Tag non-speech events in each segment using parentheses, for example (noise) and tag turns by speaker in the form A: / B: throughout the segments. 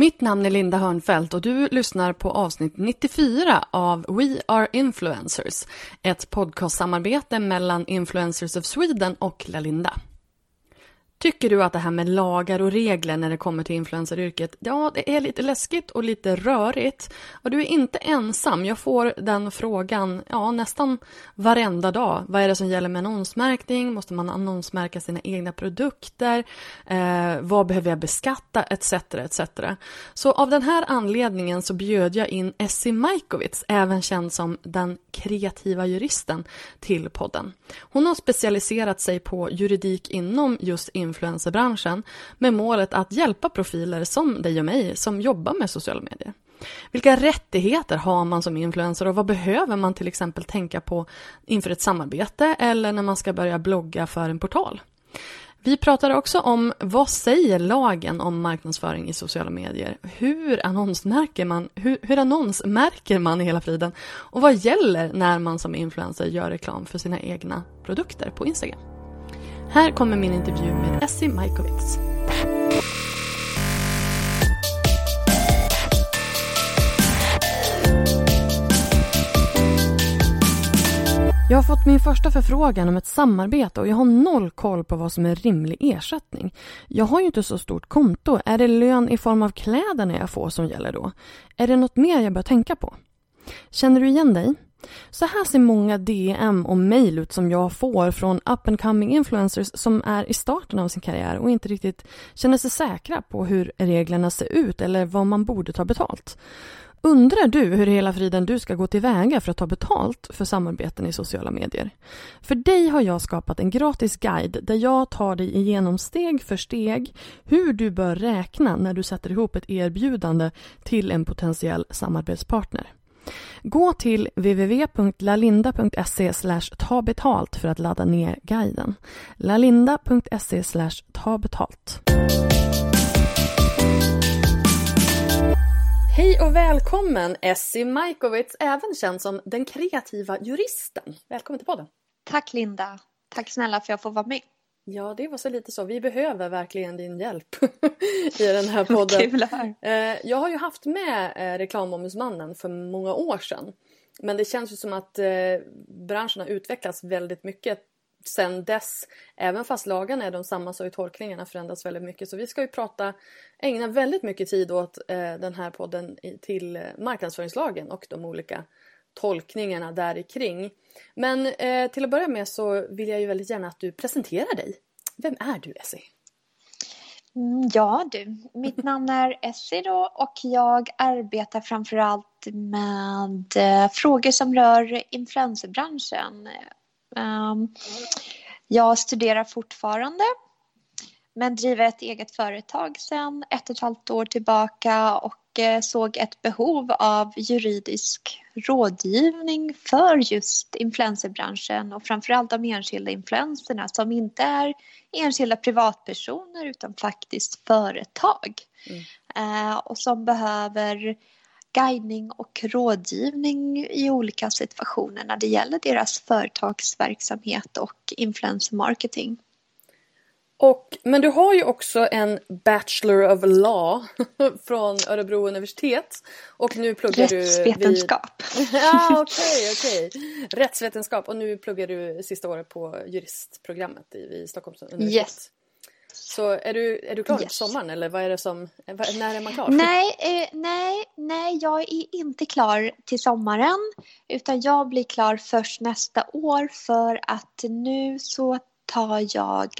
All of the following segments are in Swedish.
A: Mitt namn är Linda Hörnfeldt och du lyssnar på avsnitt 94 av We Are Influencers, ett podcastsamarbete mellan Influencers of Sweden och Lalinda. Tycker du att det här med lagar och regler när det kommer till influenceryrket, ja, det är lite läskigt och lite rörigt. Och du är inte ensam. Jag får den frågan ja, nästan varenda dag. Vad är det som gäller med annonsmärkning? Måste man annonsmärka sina egna produkter? Eh, vad behöver jag beskatta? Etc. etc. Så av den här anledningen så bjöd jag in Essie Majkovic, även känd som den kreativa juristen, till podden. Hon har specialiserat sig på juridik inom just influencerbranschen med målet att hjälpa profiler som dig och mig som jobbar med sociala medier. Vilka rättigheter har man som influencer och vad behöver man till exempel tänka på inför ett samarbete eller när man ska börja blogga för en portal? Vi pratar också om vad säger lagen om marknadsföring i sociala medier? Hur annonsmärker man, hur, hur annonsmärker man hela friden? Och vad gäller när man som influencer gör reklam för sina egna produkter på Instagram? Här kommer min intervju med Essie Majkovic. Jag har fått min första förfrågan om ett samarbete och jag har noll koll på vad som är rimlig ersättning. Jag har ju inte så stort konto. Är det lön i form av kläderna jag får som gäller då? Är det något mer jag bör tänka på? Känner du igen dig? Så här ser många DM och mejl ut som jag får från up and coming influencers som är i starten av sin karriär och inte riktigt känner sig säkra på hur reglerna ser ut eller vad man borde ta betalt. Undrar du hur hela friden du ska gå tillväga för att ta betalt för samarbeten i sociala medier? För dig har jag skapat en gratis guide där jag tar dig igenom steg för steg hur du bör räkna när du sätter ihop ett erbjudande till en potentiell samarbetspartner. Gå till www.lalinda.se ta betalt för att ladda ner guiden. lalinda.se ta betalt. Hej och välkommen Essie Majkovic, även känd som den kreativa juristen. Välkommen till podden.
B: Tack Linda. Tack snälla för att jag får vara med.
A: Ja, det var så lite så. Vi behöver verkligen din hjälp (laughs) i den här podden.
B: Höra.
A: Eh, Jag har ju haft med eh, reklamombudsmannen för många år sedan. Men det känns ju som att eh, branschen har utvecklats väldigt mycket sen dess. Även fast lagarna är de samma så har ju tolkningarna förändrats väldigt mycket. Så vi ska ju prata, ägna väldigt mycket tid åt den här podden till marknadsföringslagen och de olika tolkningarna där kring. Men eh, till att börja med så vill jag ju väldigt gärna att du presenterar dig. Vem är du Essie?
B: Mm, Ja du, mitt (laughs) namn är Essie då och jag arbetar framförallt med eh, frågor som rör influencerbranschen. Ehm, Jag studerar fortfarande men driver ett eget företag sedan ett och ett halvt år tillbaka och eh, såg ett behov av juridisk rådgivning för just influencerbranschen och framförallt de enskilda influenserna som inte är enskilda privatpersoner utan faktiskt företag Eh, och som behöver guidning och rådgivning i olika situationer när det gäller deras företagsverksamhet och influencer marketing.
A: Och, men du har ju också en Bachelor of Law (laughs) från Örebro universitet. Och nu pluggar du
B: Rättsvetenskap.
A: Vid... (laughs) ja, okay. Okay. Rättsvetenskap och nu pluggar du sista året på juristprogrammet vid Stockholms universitet. Yes. Så är du, är du klar yes. till sommaren eller vad är det som, när är man klar?
B: Nej, eh, nej, nej, jag är inte klar till sommaren utan jag blir klar först nästa år för att nu så tar jag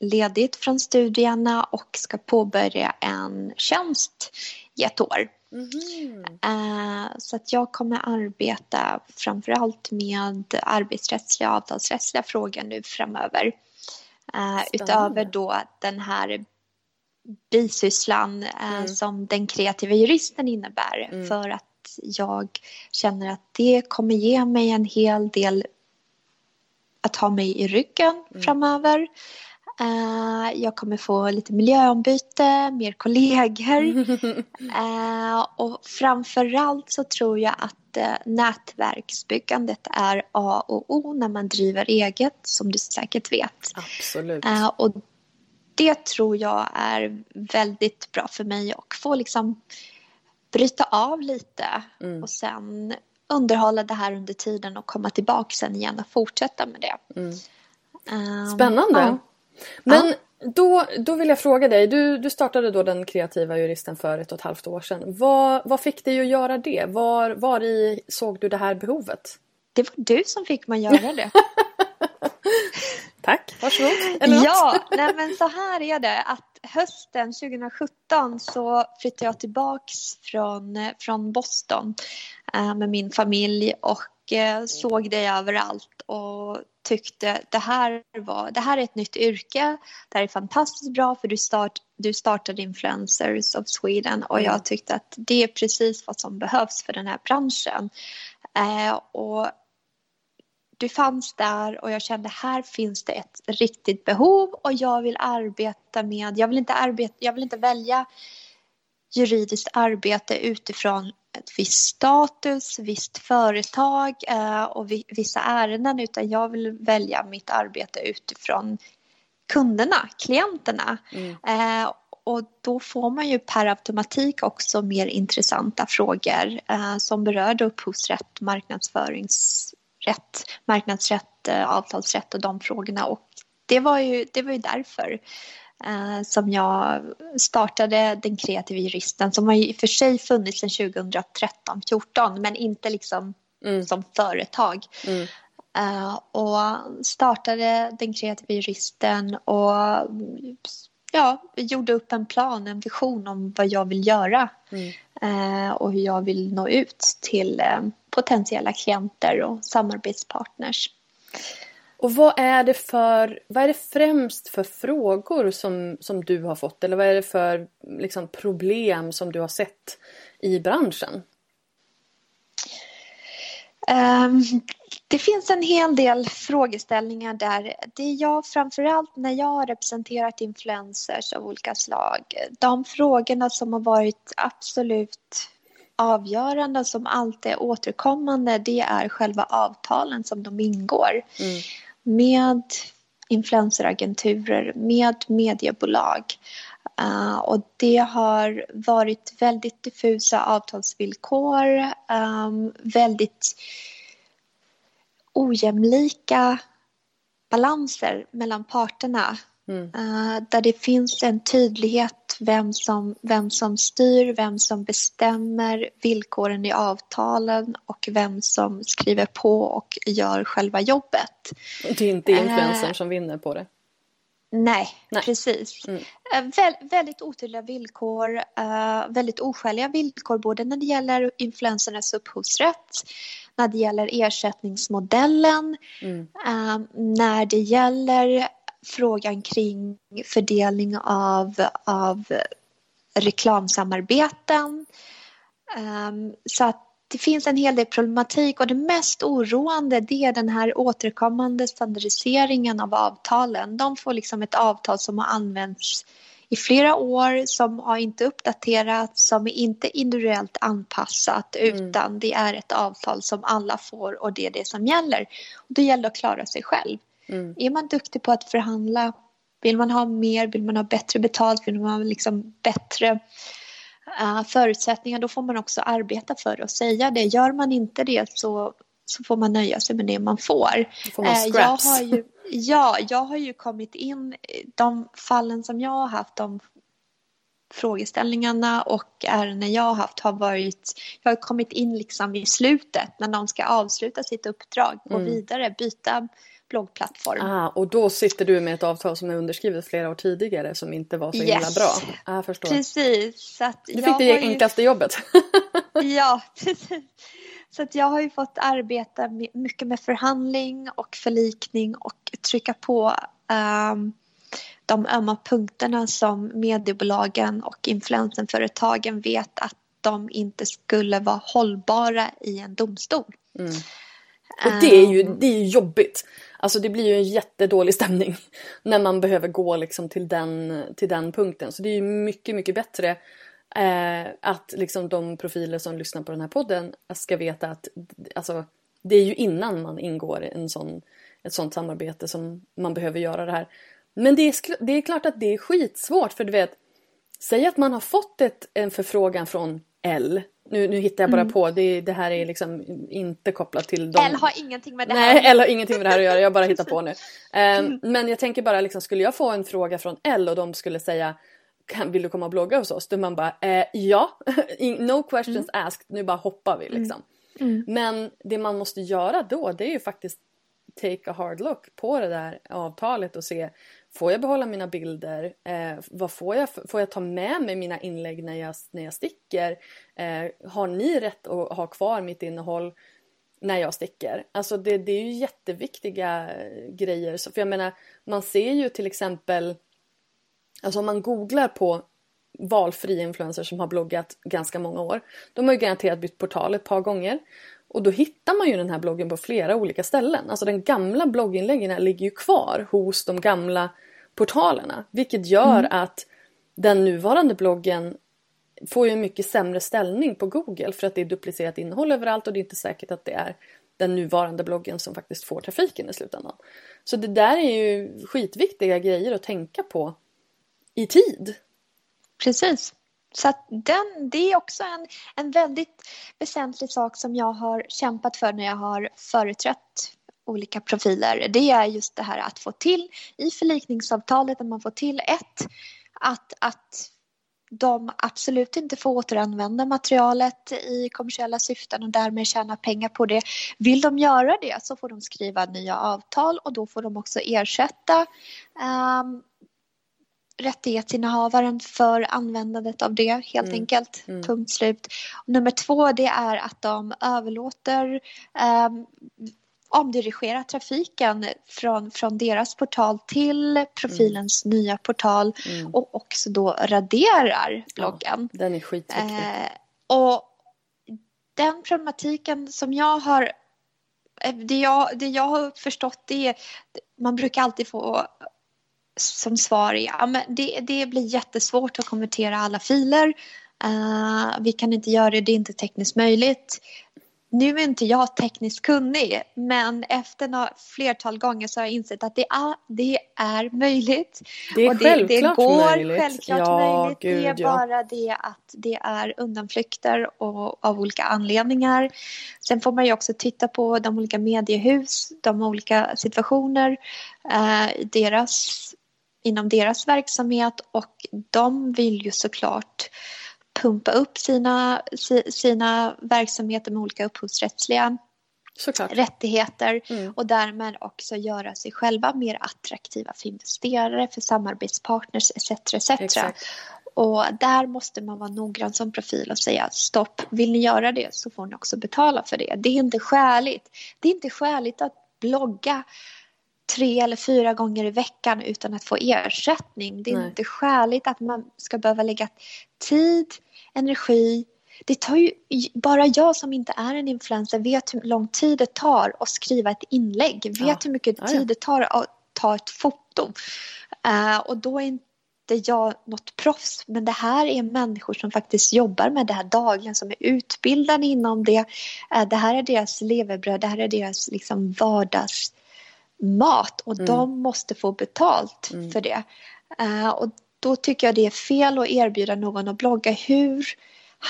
B: ledigt från studierna och ska påbörja en tjänst i ett år. Mm. Så att jag kommer arbeta framförallt med arbetsrättsliga och avtalsrättsliga frågor nu framöver. Uh, utöver då den här bisysslan uh, mm. som den kreativa juristen innebär. Mm. För att jag känner att det kommer ge mig en hel del att ha mig i ryggen mm. framöver. Uh, jag kommer få lite miljöombyte, mer kollegor. uh, (laughs) och framförallt så tror jag att uh, nätverksbyggandet är A och O när man driver eget, som du säkert vet.
A: Absolut.
B: och det tror jag är väldigt bra för mig och få liksom bryta av lite mm. och sen underhålla det här under tiden och komma tillbaka sen igen och fortsätta med det. Mm.
A: Um, Spännande. Ja. Men ja. då, då vill jag fråga dig, du, du startade då den kreativa juristen för ett och ett halvt år sedan. Vad, vad fick dig att göra det? Var, var i såg du det här behovet?
B: Det var du som fick mig göra det. (laughs)
A: Tack, varsågod.
B: Eller ja, nej men så här är det att hösten 2017 så flyttade jag tillbaks från, från Boston äh, med min familj och såg det överallt och tyckte det här, var, det här är ett nytt yrke, det här är fantastiskt bra för du, start, du startade Influencers of Sweden och jag mm. tyckte att det är precis vad som behövs för den här branschen. Eh, och du fanns där och jag kände här finns det ett riktigt behov och jag vill arbeta med, jag vill inte, arbeta, jag vill inte välja juridiskt arbete utifrån ett visst status, visst företag eh, och vissa ärenden utan jag vill välja mitt arbete utifrån kunderna, klienterna. Mm. Eh, och då får man ju per automatik också mer intressanta frågor eh, som berör upphovsrätt, marknadsföringsrätt, marknadsrätt, avtalsrätt och de frågorna. Och det var ju, det var ju därför eh, som jag startade Den kreativa juristen som har i och för sig funnits sedan 2013-14 men inte liksom mm. som företag. Mm. Uh, och startade Den kreativa juristen och ja, gjorde upp en plan, en vision om vad jag vill göra mm. uh, och hur jag vill nå ut till potentiella klienter och samarbetspartners.
A: Och vad är det för, vad är det främst för frågor som, som du har fått eller vad är det för liksom, problem som du har sett i branschen?
B: Um, det finns en hel del frågeställningar där. Det jag framförallt när jag har representerat influencers av olika slag. De frågorna som har varit absolut avgörande som alltid är återkommande det är själva avtalen som de ingår. Mm med influenceragenturer, med mediebolag. Uh, och det har varit väldigt diffusa avtalsvillkor, um, väldigt ojämlika balanser mellan parterna. Mm. Uh, där det finns en tydlighet vem som, vem som styr, vem som bestämmer villkoren i avtalen och vem som skriver på och gör själva jobbet.
A: Det är inte influencern uh, som vinner på det?
B: Nej, nej. precis. Mm. Uh, vä väldigt otydliga villkor, väldigt oskäliga villkor både när det gäller influencernas upphovsrätt när det gäller ersättningsmodellen, mm. när det gäller frågan kring fördelning av, av reklamsamarbeten. Um, så att det finns en hel del problematik och det mest oroande det är den här återkommande standardiseringen av avtalen. De får liksom ett avtal som har använts i flera år, som har inte uppdaterats, som är inte individuellt anpassat mm. utan det är ett avtal som alla får och det är det som gäller. Och det gäller att klara sig själv. Mm. Är man duktig på att förhandla Vill man ha mer, vill man ha bättre betalt, vill man ha liksom bättre uh, förutsättningar, då får man också arbeta för att säga det. Gör man inte det så, så får man nöja sig med det man får.
A: får man uh, jag
B: har ju, (laughs) ja, jag har ju kommit in, de fallen som jag har haft, de frågeställningarna och ärenden jag har haft har varit, jag har kommit in liksom i slutet när de ska avsluta sitt uppdrag, gå mm. vidare, byta bloggplattform.
A: Ah, och då sitter du med ett avtal som är underskrivet flera år tidigare som inte var så yes. himla bra. Ah, förstår.
B: Precis. Så
A: du fick det enklaste ju... jobbet. (laughs)
B: ja, precis. Så att jag har ju fått arbeta mycket med förhandling och förlikning och trycka på um, de ömma punkterna som mediebolagen och influencerföretagen vet att de inte skulle vara hållbara i en domstol.
A: Mm. Och det är, ju, ehm. det är ju jobbigt. Alltså det blir ju en jättedålig stämning (laughs) när man behöver gå liksom till, den, till den punkten. Så det är ju mycket, mycket bättre eh, att liksom de profiler som lyssnar på den här podden ska veta att alltså, det är ju innan man ingår en sån, ett sånt samarbete som man behöver göra det här. Men det är, det är klart att det är skitsvårt för du vet, säg att man har fått ett, en förfrågan från L. Nu, nu hittar jag bara mm. på, det, det, här är liksom inte kopplat till dem.
B: L har ingenting med det här
A: Nej, L har ingenting med det här att göra, jag bara hittar på nu. Um, men jag tänker bara, liksom, skulle jag få en fråga från L och de skulle säga kan, vill du komma och blogga hos oss? Då man bara, eh, ja, (laughs) no questions mm. asked, nu bara hoppar vi liksom. Mm. mm. Men det man måste göra då, det är ju faktiskt take a hard look på det där avtalet och se Får jag behålla mina bilder? Eh, vad får jag? Får jag ta med mig mina inlägg när jag, när jag sticker? Eh, har ni rätt att ha kvar mitt innehåll när jag sticker? Alltså det, det är ju jätteviktiga eh, grejer. För jag menar, man ser ju till exempel, alltså om man googlar på valfri influencers som har bloggat ganska många år. De har ju garanterat bytt portal ett par gånger. Och då hittar man ju den här bloggen på flera olika ställen. Alltså den gamla blogginläggen ligger ju kvar hos de gamla portalerna. Vilket gör mm. att den nuvarande bloggen får ju en mycket sämre ställning på Google för att det är duplicerat innehåll överallt och det är inte säkert att det är den nuvarande bloggen som faktiskt får trafiken i slutändan. Så det där är ju skitviktiga grejer att tänka på i tid.
B: Precis. Så att den, det är också en, en väldigt väsentlig sak som jag har kämpat för när jag har företrätt olika profiler. Det är just det här att få till i förlikningsavtalet att man får till ett att, att de absolut inte får återanvända materialet i kommersiella syften och därmed tjäna pengar på det. Vill de göra det så får de skriva nya avtal och då får de också ersätta um, rättighetsinnehavaren för användandet av det helt mm. enkelt. Mm. Punkt slut. Och nummer två det är att de överlåter um, omdirigera trafiken från, från deras portal till profilens mm. nya portal mm. och också då raderar bloggen.
A: Ja, den är skitviktig. Eh,
B: och den problematiken som jag har eh, det jag, det jag har förstått är man brukar alltid få som svar ja, men det, det blir jättesvårt att konvertera alla filer. Uh, vi kan inte göra det, det är inte tekniskt möjligt nu är inte jag tekniskt kunnig men efter några flertal gånger så har jag insett att det är, det är möjligt.
A: Det är och det, självklart det går
B: möjligt. Självklart
A: ja,
B: möjligt.
A: Gud,
B: det är ja. bara det att det är undanflykter och, av olika anledningar. Sen får man ju också titta på de olika mediehus, de olika situationer, eh, deras, inom deras verksamhet och de vill ju såklart pumpa upp sina, sina verksamheter med olika upphovsrättsliga
A: Såklart.
B: rättigheter mm. och därmed också göra sig själva mer attraktiva för investerare, för samarbetspartners etc. etc. Och där måste man vara noggrann som profil och säga stopp, vill ni göra det så får ni också betala för det. Det är inte skäligt. Det är inte skäligt att blogga tre eller fyra gånger i veckan utan att få ersättning. Det är Nej. inte skäligt att man ska behöva lägga tid, energi. Det tar ju, bara jag som inte är en influencer vet hur lång tid det tar att skriva ett inlägg. Vet ja. hur mycket ja, tid det tar att ta ett foto. Uh, och då är inte jag något proffs, men det här är människor som faktiskt jobbar med det här dagligen, som är utbildade inom det. Uh, det här är deras levebröd, det här är deras liksom vardags mat och mm. de måste få betalt mm. för det. Uh, och då tycker jag det är fel att erbjuda någon att blogga hur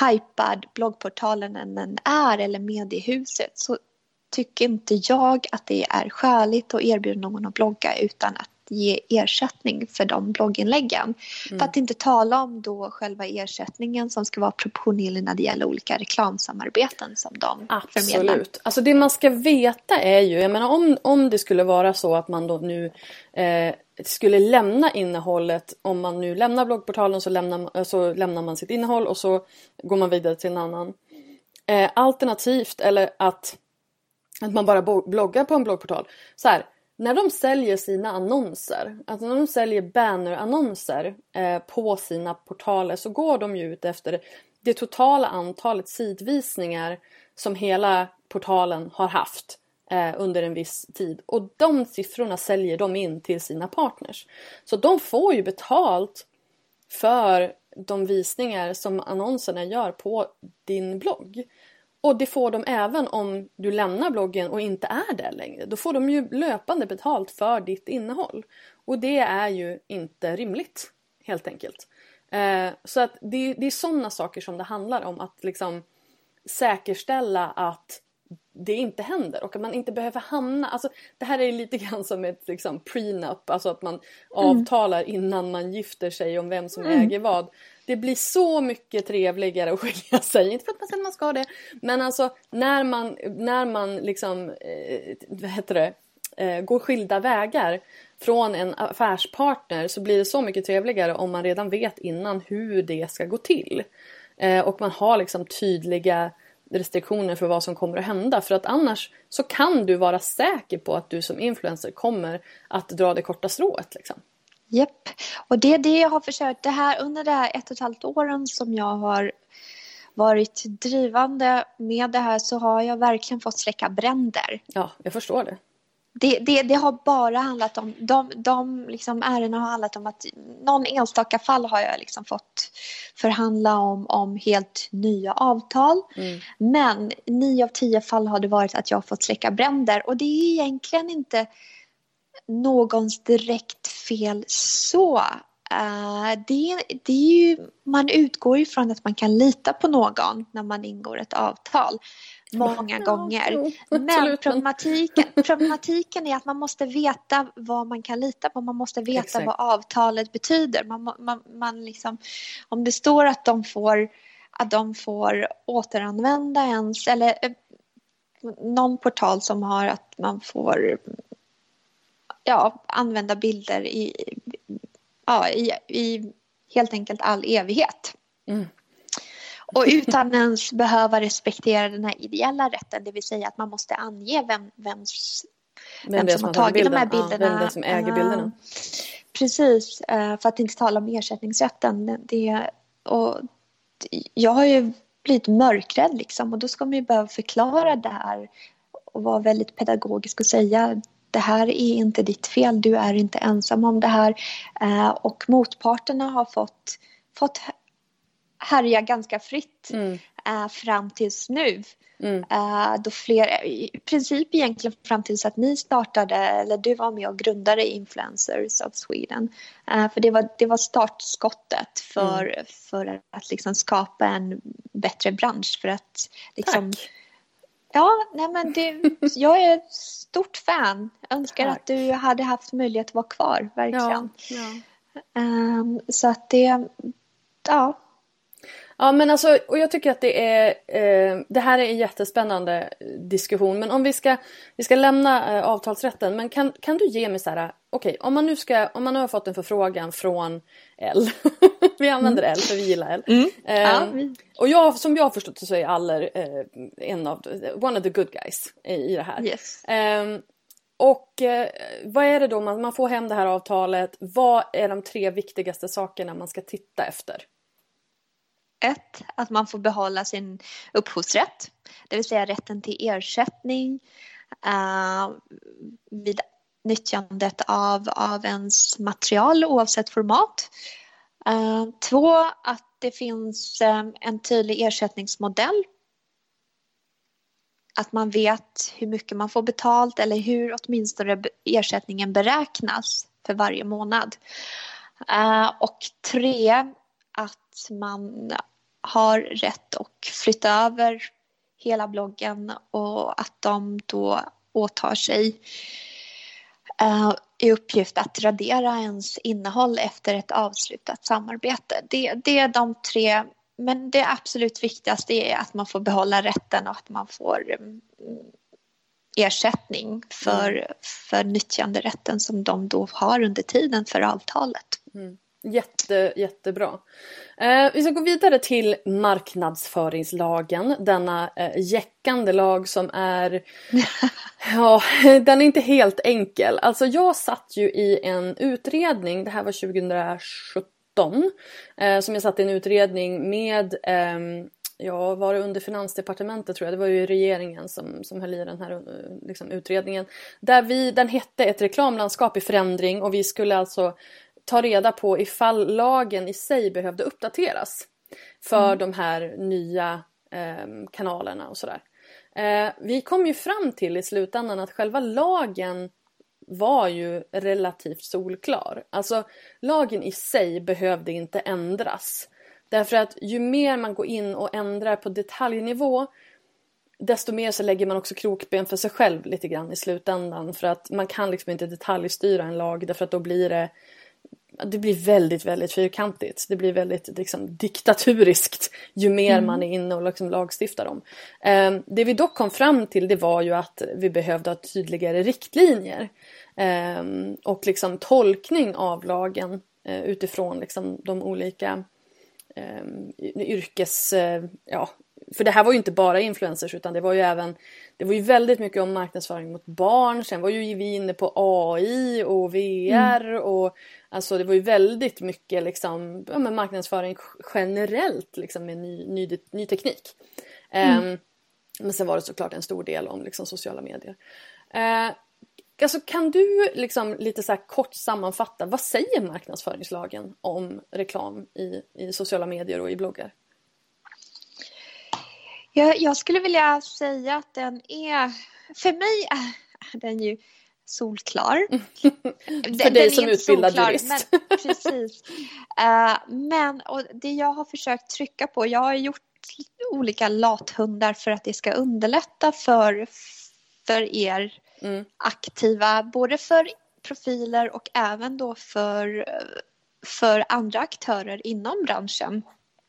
B: hypad bloggportalen än är eller mediehuset så tycker inte jag att det är skäligt att erbjuda någon att blogga utan att ge ersättning för de blogginläggen. Mm. För att inte tala om då själva ersättningen som ska vara proportionerlig när det gäller olika reklamsamarbeten som de
A: Absolut.
B: förmedlar.
A: Absolut. Alltså det man ska veta är ju, jag menar om, om det skulle vara så att man då nu eh, skulle lämna innehållet, om man nu lämnar bloggportalen så lämnar, så lämnar man sitt innehåll och så går man vidare till en annan. Eh, alternativt, eller att, att man bara bloggar på en bloggportal. Så här, när de säljer sina annonser, alltså när de säljer bannerannonser eh, på sina portaler så går de ju ut efter det totala antalet sidvisningar som hela portalen har haft eh, under en viss tid. Och de siffrorna säljer de in till sina partners. Så de får ju betalt för de visningar som annonserna gör på din blogg. Och det får de även om du lämnar bloggen och inte är där längre. Då får de ju löpande betalt för ditt innehåll. Och det är ju inte rimligt helt enkelt. Eh, så att det, det är sådana saker som det handlar om att liksom säkerställa att det inte händer och att man inte behöver hamna, alltså det här är lite grann som ett liksom prenup, alltså att man mm. avtalar innan man gifter sig om vem som mm. äger vad. Det blir så mycket trevligare att (laughs) skilja sig, inte för att man säger att man ska det, men alltså när man, när man liksom, eh, vad heter det, eh, går skilda vägar från en affärspartner så blir det så mycket trevligare om man redan vet innan hur det ska gå till. Eh, och man har liksom tydliga restriktioner för vad som kommer att hända. För att annars så kan du vara säker på att du som influencer kommer att dra det korta strået. Liksom.
B: Japp, och det är det jag har försökt. Det här, under det här ett och ett halvt åren som jag har varit drivande med det här så har jag verkligen fått släcka bränder.
A: Ja, jag förstår det
B: det, det, det, har bara handlat om, de, de liksom ärendena har handlat om att någon enstaka fall har jag liksom fått förhandla om, om helt nya avtal. Mm. Men nio av tio fall har det varit att jag har fått släcka bränder och det är egentligen inte någons direkt fel så. Uh, det, det är ju, man utgår ifrån att man kan lita på någon när man ingår ett avtal många gånger. Men problematiken, (laughs) problematiken är att man måste veta vad man kan lita på. Man måste veta Exakt. vad avtalet betyder. Man, man, man liksom, om det står att de får att de får återanvända ens eller eh, någon portal som har att man får ja, använda bilder i, ja, i, i helt enkelt all evighet. Mm. Och utan ens behöva respektera den här ideella rätten, det vill säga att man måste ange vem, vems, vem, vem som har tagit de här bilderna.
A: Ja, vem som äger bilderna.
B: Precis, eh, för att inte tala om ersättningsrätten. Det, och jag har ju blivit mörkrädd liksom och då ska man ju behöva förklara det här och vara väldigt pedagogisk och säga det här är inte ditt fel, du är inte ensam om det här. Eh, och motparterna har fått, fått härja ganska fritt mm. äh, fram tills nu. Mm. Uh, då fler, i princip egentligen fram tills att ni startade, eller du var med och grundade Influencers of Sweden. Uh, för det var, det var startskottet för, mm. för att liksom skapa en bättre bransch. För att liksom, Tack. Ja, nej men det, (laughs) jag är ett stort fan. Önskar Tack. att du hade haft möjlighet att vara kvar, verkligen. Ja, ja. Um, så att det, ja,
A: Ja men alltså, och jag tycker att det är, eh, det här är en jättespännande diskussion. Men om vi ska, vi ska lämna eh, avtalsrätten. Men kan, kan du ge mig så här, okej okay, om man nu ska, om man nu har fått en förfrågan från L. (laughs) vi använder mm. L för vi gillar L. Mm. Eh, ja. Och jag, som jag har förstått så är Aller eh, en av, one of the good guys i, i det här.
B: Yes.
A: Ehm, och eh, vad är det då man, man får hem det här avtalet? Vad är de tre viktigaste sakerna man ska titta efter?
B: Ett, att man får behålla sin upphovsrätt, det vill säga rätten till ersättning uh, vid nyttjandet av, av ens material oavsett format. Uh, två, att det finns um, en tydlig ersättningsmodell. att man vet hur mycket man får betalt eller hur åtminstone ersättningen beräknas för varje månad. Uh, och tre, att man har rätt att flytta över hela bloggen och att de då åtar sig uh, i uppgift att radera ens innehåll efter ett avslutat samarbete. Det, det är de tre men det absolut viktigaste är att man får behålla rätten och att man får mm, ersättning för, mm. för nyttjanderätten som de då har under tiden för avtalet.
A: Mm. Jätte, jättebra. Eh, vi ska gå vidare till marknadsföringslagen, denna eh, jäckande lag som är... (laughs) ja, den är inte helt enkel. Alltså jag satt ju i en utredning, det här var 2017, eh, som jag satt i en utredning med eh, ja, var det under Finansdepartementet tror jag, det var ju regeringen som, som höll i den här eh, liksom, utredningen. Där vi, den hette Ett reklamlandskap i förändring och vi skulle alltså ta reda på ifall lagen i sig behövde uppdateras för mm. de här nya eh, kanalerna och sådär. Eh, vi kom ju fram till i slutändan att själva lagen var ju relativt solklar. Alltså lagen i sig behövde inte ändras. Därför att ju mer man går in och ändrar på detaljnivå desto mer så lägger man också krokben för sig själv lite grann i slutändan. För att man kan liksom inte detaljstyra en lag därför att då blir det det blir väldigt, väldigt fyrkantigt. Det blir väldigt liksom, diktaturiskt ju mer mm. man är inne och liksom, lagstiftar om. Eh, det vi dock kom fram till det var ju att vi behövde ha tydligare riktlinjer eh, och liksom, tolkning av lagen eh, utifrån liksom, de olika eh, yrkes... Eh, ja, för det här var ju inte bara influencers utan det var ju även det var ju väldigt mycket om marknadsföring mot barn. Sen var ju vi inne på AI och VR mm. och alltså det var ju väldigt mycket liksom ja, marknadsföring generellt liksom med ny, ny, ny teknik. Mm. Um, men sen var det såklart en stor del om liksom sociala medier. Uh, Alltså, kan du liksom lite så kort sammanfatta, vad säger marknadsföringslagen om reklam i, i sociala medier och i bloggar?
B: Jag, jag skulle vilja säga att den är, för mig är den ju solklar. (laughs)
A: för den, dig som utbildad solklar, jurist.
B: Men, (laughs) precis. Uh, men och det jag har försökt trycka på, jag har gjort olika lathundar för att det ska underlätta för, för er mm. aktiva, både för profiler och även då för, för andra aktörer inom branschen.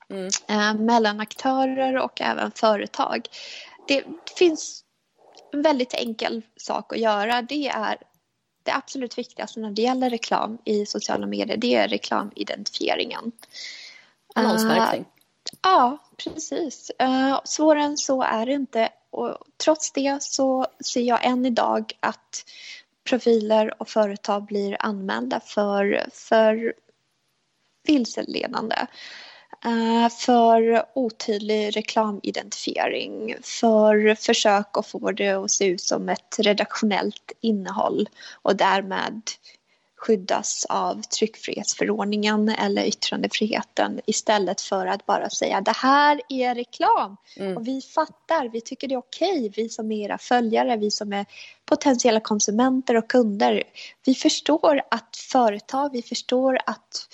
B: Mm. Eh, mellan aktörer och även företag. Det finns en väldigt enkel sak att göra. Det är det absolut viktigaste när det gäller reklam i sociala medier. Det är reklamidentifieringen.
A: Annonsmärkning. Uh,
B: ja, precis. Uh, svårare än så är det inte. Och trots det så ser jag än idag att profiler och företag blir anmälda för, för vilseledande. Eh, för otydlig reklamidentifiering, för försök att få det att se ut som ett redaktionellt innehåll och därmed skyddas av tryckfrihetsförordningen eller yttrandefriheten istället för att bara säga det här är reklam mm. och vi fattar, vi tycker det är okej, vi som är era följare, vi som är potentiella konsumenter och kunder. Vi förstår att företag, vi förstår att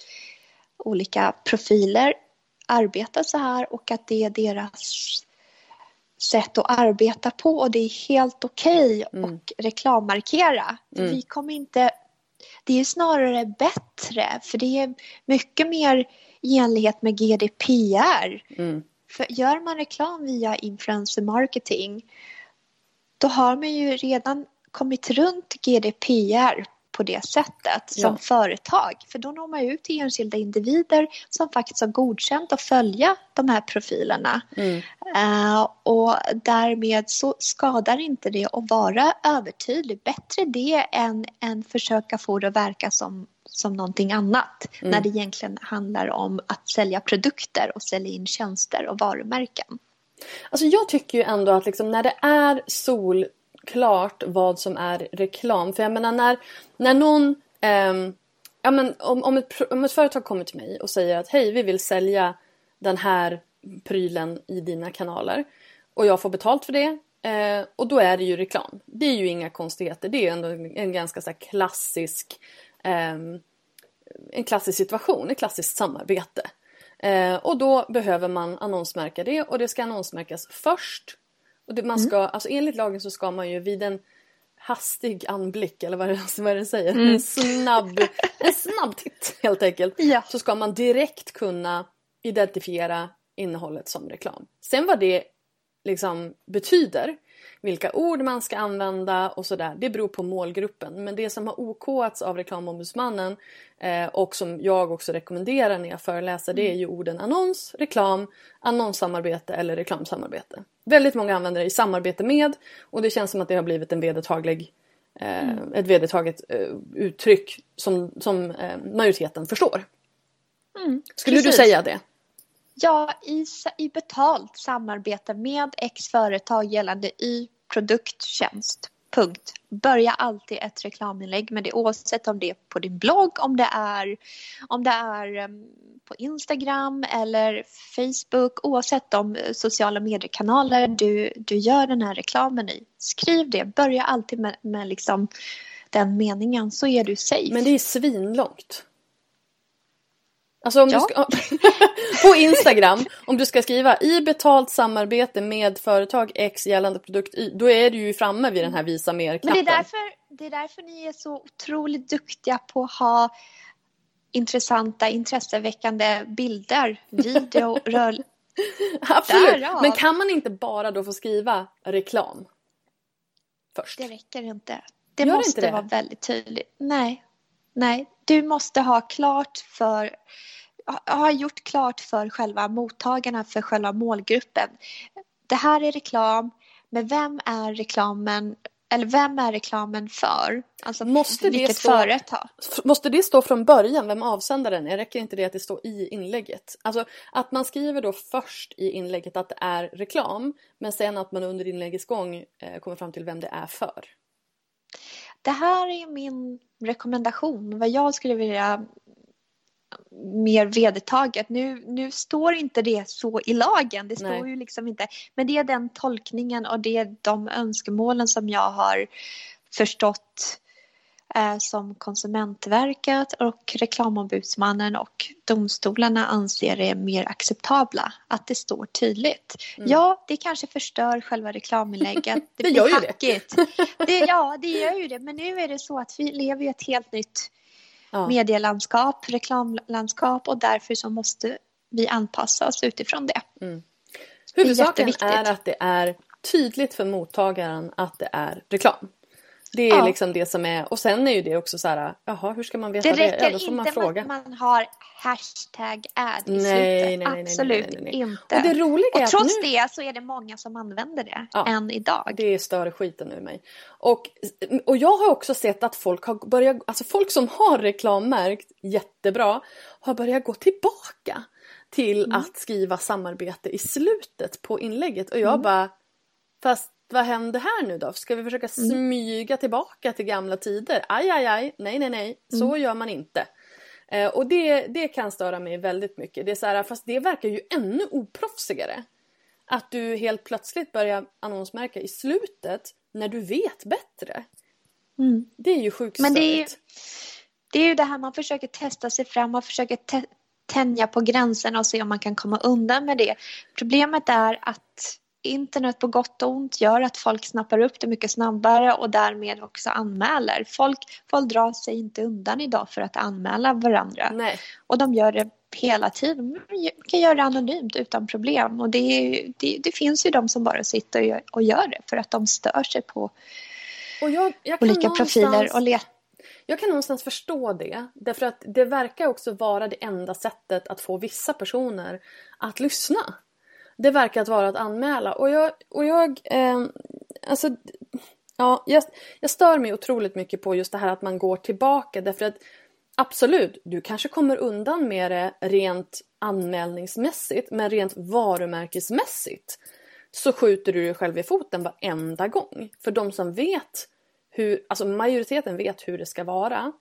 B: olika profiler arbetar så här och att det är deras sätt att arbeta på och det är helt okej okay mm. att reklammarkera. Mm. Vi kommer inte... Det är snarare bättre för det är mycket mer i enlighet med GDPR. Mm. För gör man reklam via influencer marketing då har man ju redan kommit runt GDPR på det sättet som ja. företag. För då når man ut till enskilda individer som faktiskt har godkänt att följa de här profilerna. Mm. Uh, och därmed så skadar inte det att vara övertydlig. Bättre det än, än försöka få det att verka som som någonting annat mm. när det egentligen handlar om att sälja produkter och sälja in tjänster och varumärken.
A: Alltså jag tycker ju ändå att liksom när det är sol klart vad som är reklam. För jag menar när, när någon eh, ja, men om, om, ett, om ett företag kommer till mig och säger att hej vi vill sälja den här prylen i dina kanaler och jag får betalt för det Eh, och då är det ju reklam. Det är ju inga konstigheter. Det är ju ändå en, en ganska så här, klassisk eh, en klassisk situation, ett klassiskt samarbete. Eh, och då behöver man annonsmärka det och det ska annonsmärkas först. Och det, man ska, mm. alltså enligt lagen så ska man ju vid en hastig anblick eller vad är det, (laughs) vad är det säger? Mm. En, snabb, en snabb titt helt enkelt. Ja. Så ska man direkt kunna identifiera innehållet som reklam. Sen vad det liksom betyder, vilka ord man ska använda och sådär, det beror på målgruppen. Men det som har okats av reklamombudsmannen eh, och som jag också rekommenderar när jag föreläser det är ju orden annons, reklam, annonssamarbete eller reklamsamarbete. Väldigt många använder det i samarbete med och det känns som att det har blivit en vedertaglig eh, mm. ett vedertaget eh, uttryck som, som eh, majoriteten förstår. Mm, Skulle precis. du säga det?
B: Ja, i, i betalt samarbete med X företag gällande y produkttjänst. Punkt. Börja alltid ett reklaminlägg med det oavsett om det är på din blogg, om det är, om det är ehm, på Instagram eller Facebook, oavsett de eh, sociala mediekanaler du, du gör den här reklamen i. Skriv det, börja alltid med, med liksom den meningen så är du safe.
A: Men det är svinlångt. Alltså om ja. du ska, (laughs) på Instagram, om du ska skriva i betalt samarbete med företag X gällande produkt Y, då är du ju framme vid den här visa mer-knappen.
B: Men det är, därför, det är därför ni är så otroligt duktiga på att ha intressanta, intresseväckande bilder, video, (laughs) rör...
A: Absolut, Där, ja. men kan man inte bara då få skriva reklam? Först?
B: Det räcker inte. Det Gör måste det? vara väldigt tydligt. Nej, nej. Du måste ha klart för har gjort klart för själva mottagarna, för själva målgruppen. Det här är reklam, men vem är reklamen eller vem är reklamen för? Alltså måste vilket stå, företag?
A: Måste det stå från början vem avsändaren är? Räcker inte det att det står i inlägget? Alltså att man skriver då först i inlägget att det är reklam men sen att man under inläggets gång eh, kommer fram till vem det är för.
B: Det här är min rekommendation, vad jag skulle vilja mer vedertaget. Nu, nu står inte det så i lagen, det står Nej. ju liksom inte. Men det är den tolkningen och det är de önskemålen som jag har förstått som Konsumentverket och Reklamombudsmannen och domstolarna anser är mer acceptabla. Att det står tydligt. Mm. Ja, det kanske förstör själva reklaminlägget. (laughs)
A: Det, det gör ju hackigt.
B: det. det. Ja, det gör ju det. Men nu är det så att vi lever i ett helt nytt ja. medielandskap, reklamlandskap och därför så måste vi anpassa oss utifrån det. Mm.
A: Huvudsaken är, är att det är tydligt för mottagaren att det är reklam. Det är ja. liksom det som är, och sen är ju det också så här, jaha hur ska man veta det?
B: Det räcker ja, inte man fråga. att man har hashtag ad i nej, slutet. Nej, nej, Absolut nej, nej, inte.
A: Och, det roliga
B: och trots
A: nu...
B: det så är det många som använder det ja, än idag.
A: Det stör skiten ur mig. Och, och jag har också sett att folk har börjat, alltså folk som har reklammärkt jättebra har börjat gå tillbaka till mm. att skriva samarbete i slutet på inlägget och jag mm. bara Fast vad händer här nu då? Ska vi försöka mm. smyga tillbaka till gamla tider? Aj, aj, aj, nej, nej, nej, så mm. gör man inte. Eh, och det, det kan störa mig väldigt mycket. Det är så här, fast det verkar ju ännu oproffsigare. Att du helt plötsligt börjar annonsmärka i slutet när du vet bättre. Mm. Det är ju sjukt
B: Men det är ju, det är ju det här man försöker testa sig fram, man försöker tänja på gränserna och se om man kan komma undan med det. Problemet är att internet på gott och ont gör att folk snappar upp det mycket snabbare och därmed också anmäler. Folk, folk drar sig inte undan idag för att anmäla varandra.
A: Nej.
B: Och de gör det hela tiden. Man kan göra det anonymt utan problem. Och det, det, det finns ju de som bara sitter och gör, och gör det för att de stör sig på jag, jag olika profiler och letar
A: jag kan någonstans förstå det. Därför att det verkar också vara det enda sättet att få vissa personer att lyssna. Det verkar att vara att anmäla. Och jag, och jag eh, alltså, ja, jag, jag stör mig otroligt mycket på just det här att man går tillbaka därför att absolut, du kanske kommer undan med det rent anmälningsmässigt men rent varumärkesmässigt så skjuter du dig själv i foten varenda gång. För de som vet hur, alltså majoriteten vet hur det ska vara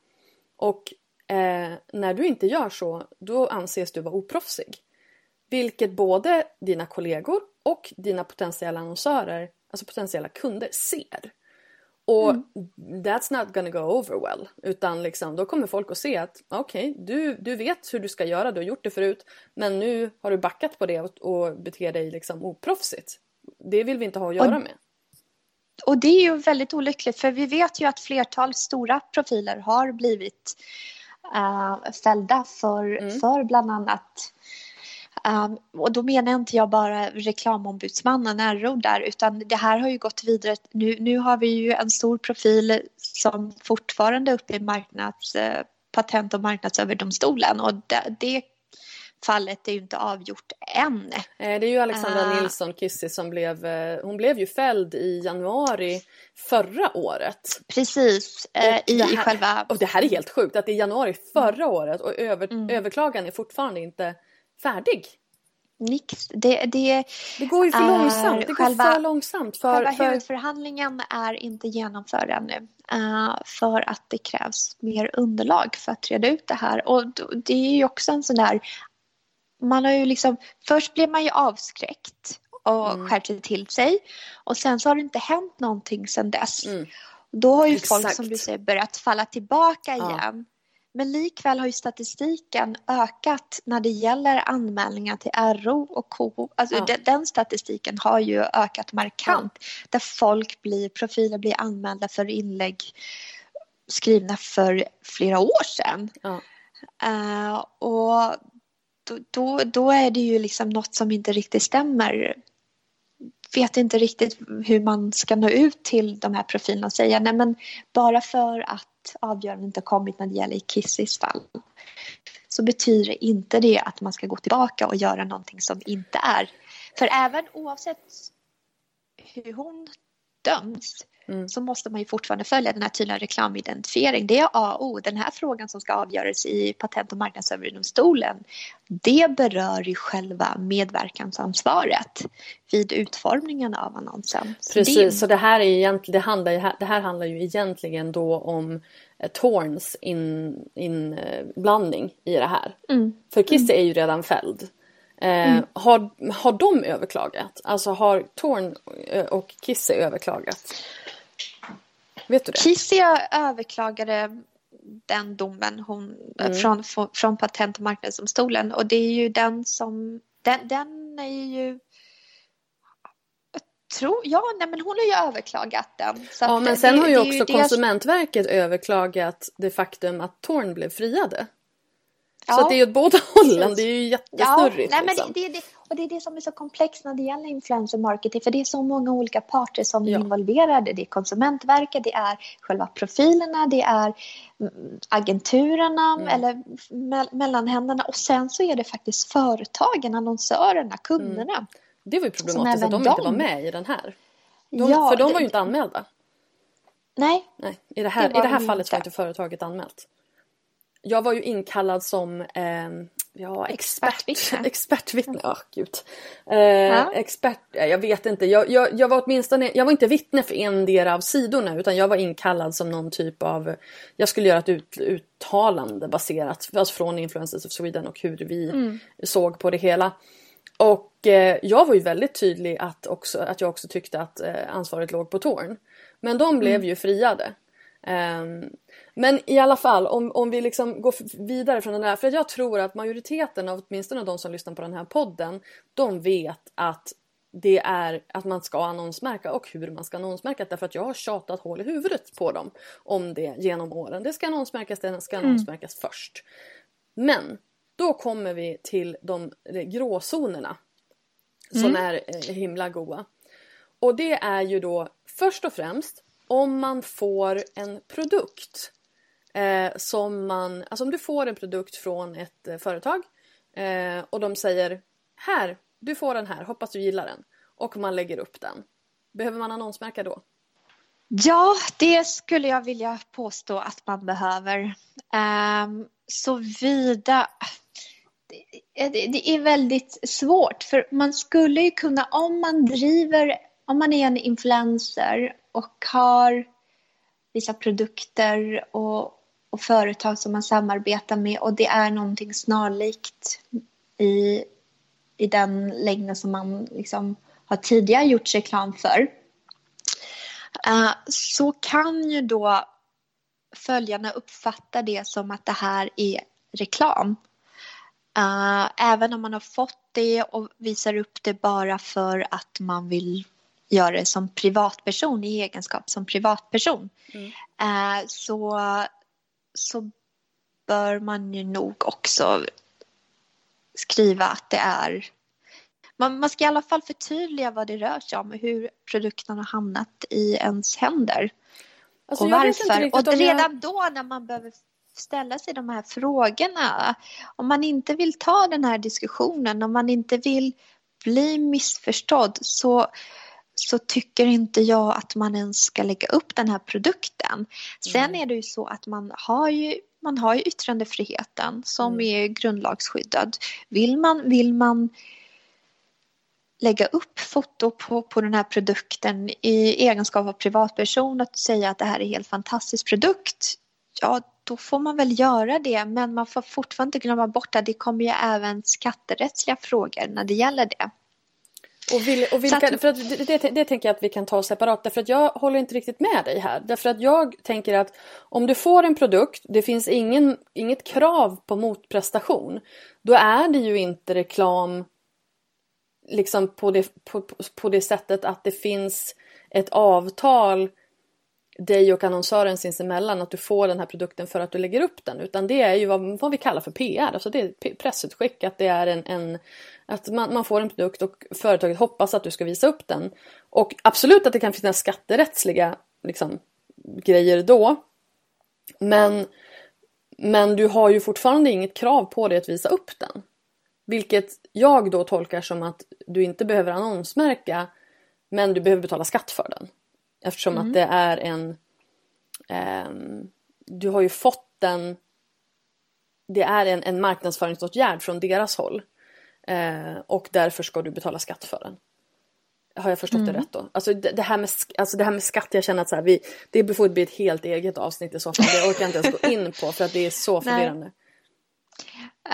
A: och eh, när du inte gör så då anses du vara oproffsig. Vilket både dina kollegor och dina potentiella annonsörer alltså potentiella kunder ser. Och
B: Mm.
A: that's not gonna go over well. Utan liksom, då kommer folk att se att okej, okay, du, du vet hur du ska göra, du har gjort det förut. Men nu har du backat på det och, och beter dig liksom oproffsigt. Det vill vi inte ha att göra
B: Och-
A: med.
B: Och det är ju väldigt olyckligt för vi vet ju att flertal stora profiler har blivit uh, fällda för,
A: Mm.
B: för bland annat um, och då menar inte jag bara reklamombudsmannen RO där utan det här har ju gått vidare. Nu, nu har vi ju en stor profil som fortfarande är uppe i marknads, eh, patent och marknadsöverdomstolen och det, det fallet är ju inte avgjort än.
A: Eh, Det är ju Alexandra
B: Ah.
A: Nilsson Kissi som blev, eh, hon blev ju fälld i januari förra året.
B: Precis, i
A: här-
B: själva
A: Och det här är helt sjukt att det är januari förra året och över,
B: Mm.
A: överklagan är fortfarande inte färdig.
B: Nix. Det, det,
A: Det går ju för långsamt, det går
B: själva-
A: för långsamt. För,
B: själva
A: för,
B: huvudförhandlingen är inte genomförd ännu. eh, för att det krävs mer underlag för att reda ut det här. Och det är ju också en sån där... Man har ju liksom, först blev man ju avskräckt och
A: Mm.
B: skärpte till sig. Och sen så har det inte hänt någonting sen dess.
A: Mm.
B: Då har ju folk
A: Exakt.
B: som du säger börjat falla tillbaka
A: Ja.
B: igen. Men likväl har ju statistiken ökat när det gäller anmälningar till RO och KO. Alltså
A: Ja.
B: den, statistiken har ju ökat markant. Där folk blir, profiler blir anmälda för inlägg skrivna för flera år sedan.
A: Ja.
B: Eh, och då, då, då är det ju liksom något som inte riktigt stämmer. Vet inte riktigt hur man ska nå ut till de här profilerna och säga nej men bara för att avgörandet inte har kommit när det gäller Kissis fall så betyder inte det att man ska gå tillbaka och göra någonting som inte är. För även oavsett hur hon döms
A: Mm.
B: så måste man ju fortfarande följa den här tydliga reklamidentifiering. Det är A och O. Den här frågan som ska avgöras i Patent och marknadsöverdomstolen det berör ju själva medverkansansvaret vid utformningen av annonsen. Så
A: Precis,
B: det,
A: så det här, är egentligen, det, handlar, ju- det här handlar ju egentligen då om eh, Torns inblandning in, i det här.
B: Mm.
A: För Kissi är ju redan fälld. Eh, har, har de överklagat? Alltså har Torn eh, och Kissi överklagat? Vet du det?
B: Kissia överklagade den domen hon,
A: Mm.
B: från, från, Patent och marknadsdomstolen och det är ju den som, den, den är ju jag tror, ja, nej men hon har ju överklagat den. Så
A: Ja men
B: det-
A: sen har ju också
B: det-
A: Konsumentverket överklagat det faktum att Torn blev friade. Så
B: Ja.
A: att det är ju åt båda hållen, det är ju
B: Ja,
A: jättesnurrigt.
B: nej, men det,
A: liksom.
B: det, är det, och det är det som är så komplext när det gäller influencer marketing. För det är så många olika parter som
A: Ja.
B: är involverade. Det är Konsumentverket, det är själva profilerna, det är mm, agenturerna
A: Mm.
B: eller me mellanhänderna. Och sen så är det faktiskt företagen, annonsörerna, kunderna.
A: Det var ju problematiskt att de
B: även
A: inte
B: de-
A: var med i den här. De,
B: Ja,
A: för de
B: det-
A: var ju inte anmälda.
B: Nej,
A: Nej, i det här,
B: Det
A: i det här
B: de
A: fallet var
B: inte
A: företaget anmält. Jag var ju inkallad som ehm, ja, expert,
B: Expertvittne. (laughs)
A: expertvittne. Ja, gud. Eh, Expert, ja, jag vet inte. Jag, jag, jag var åtminstone, jag var inte vittne för en del av sidorna utan jag var inkallad som någon typ av, jag skulle göra ett ut, uttalande baserat alltså från Influencers of Sweden och hur vi såg på det hela. Och eh, jag var ju väldigt tydlig att, också, att jag också tyckte att eh, ansvaret låg på Torn. Men de blev ju friade. Ehm, men i alla fall om, om vi liksom går vidare från den här. För jag tror att majoriteten av åtminstone de som lyssnar på den här podden. De vet att det är att man ska annonsmärka och hur man ska annonsmärka. Därför att jag har tjatat hål i huvudet på dem om det genom åren. Det ska annonsmärkas, det ska annonsmärkas först. Men då kommer vi till de gråzonerna som är eh, himla goa. Och det är ju då först och främst om man får en produkt eh, som man, alltså om du får en produkt från ett eh, företag eh, och de säger här, du får den här, hoppas du gillar den och man lägger upp den. Behöver man annonsmärka då?
B: Ja, det skulle jag vilja påstå att man behöver. Ehm, um, Såvida... Det, eh, det, det är väldigt svårt, för man skulle ju kunna, om man driver, om man är en influencer och har vissa produkter och, och företag som man samarbetar med och det är någonting snarlikt i, i den längden som man liksom har tidigare gjort reklam för Uh, så kan ju då följarna uppfatta det som att det här är reklam. Uh, även om man har fått det och visar upp det bara för att man vill göra det som privatperson i egenskap som privatperson. Mm. Uh, så, så bör man ju nog också skriva att det är man, man ska i alla fall förtydliga vad det rör sig om och hur produkten har hamnat i ens händer. Alltså, och varför. Och redan jag... då när man behöver ställa sig de här frågorna. Om man inte vill ta den här diskussionen, om man inte vill bli missförstådd så, så tycker inte jag att man ens ska lägga upp den här produkten. Sen mm. är det ju så att man har ju man har ju yttrandefriheten som mm. är grundlagsskyddad. Vill man, vill man lägga upp foto på, på den här produkten i egenskap av privatperson och säga att det här är en helt fantastisk produkt. Ja, då får man väl göra det, men man får fortfarande inte glömma bort att det kommer ju även skatterättsliga frågor när det gäller det.
A: Och, vill, och vilka, att, för att det, det, det, tänker jag att vi kan ta separat därför att jag håller inte riktigt med dig här. Därför att jag tänker att om du får en produkt, det finns ingen, inget krav på motprestation. Då är det ju inte reklam liksom på det, på, på det sättet att det finns ett avtal dig och annonsören sinsemellan att du får den här produkten för att du lägger upp den. Utan det är ju vad, vad vi kallar för PR, alltså det är pressutskick. Att det är en, en att man, man, får en produkt och företaget hoppas att du ska visa upp den. Och absolut att det kan finnas skatterättsliga liksom, grejer då. Men, men du har ju fortfarande inget krav på dig att visa upp den. Vilket jag då tolkar som att du inte behöver annonsmärka men du behöver betala skatt för den. Eftersom mm. att det är en... Eh, du har ju fått den... Det är en, en marknadsföringsåtgärd från deras håll. Eh, och därför ska du betala skatt för den. Har jag förstått mm. det rätt då? Alltså det, det, här med, alltså det här med skatt, jag känner att så här, vi, det får bli ett helt eget avsnitt i så fall. Det orkar jag inte ens gå in på för att det är så (laughs) förvirrande.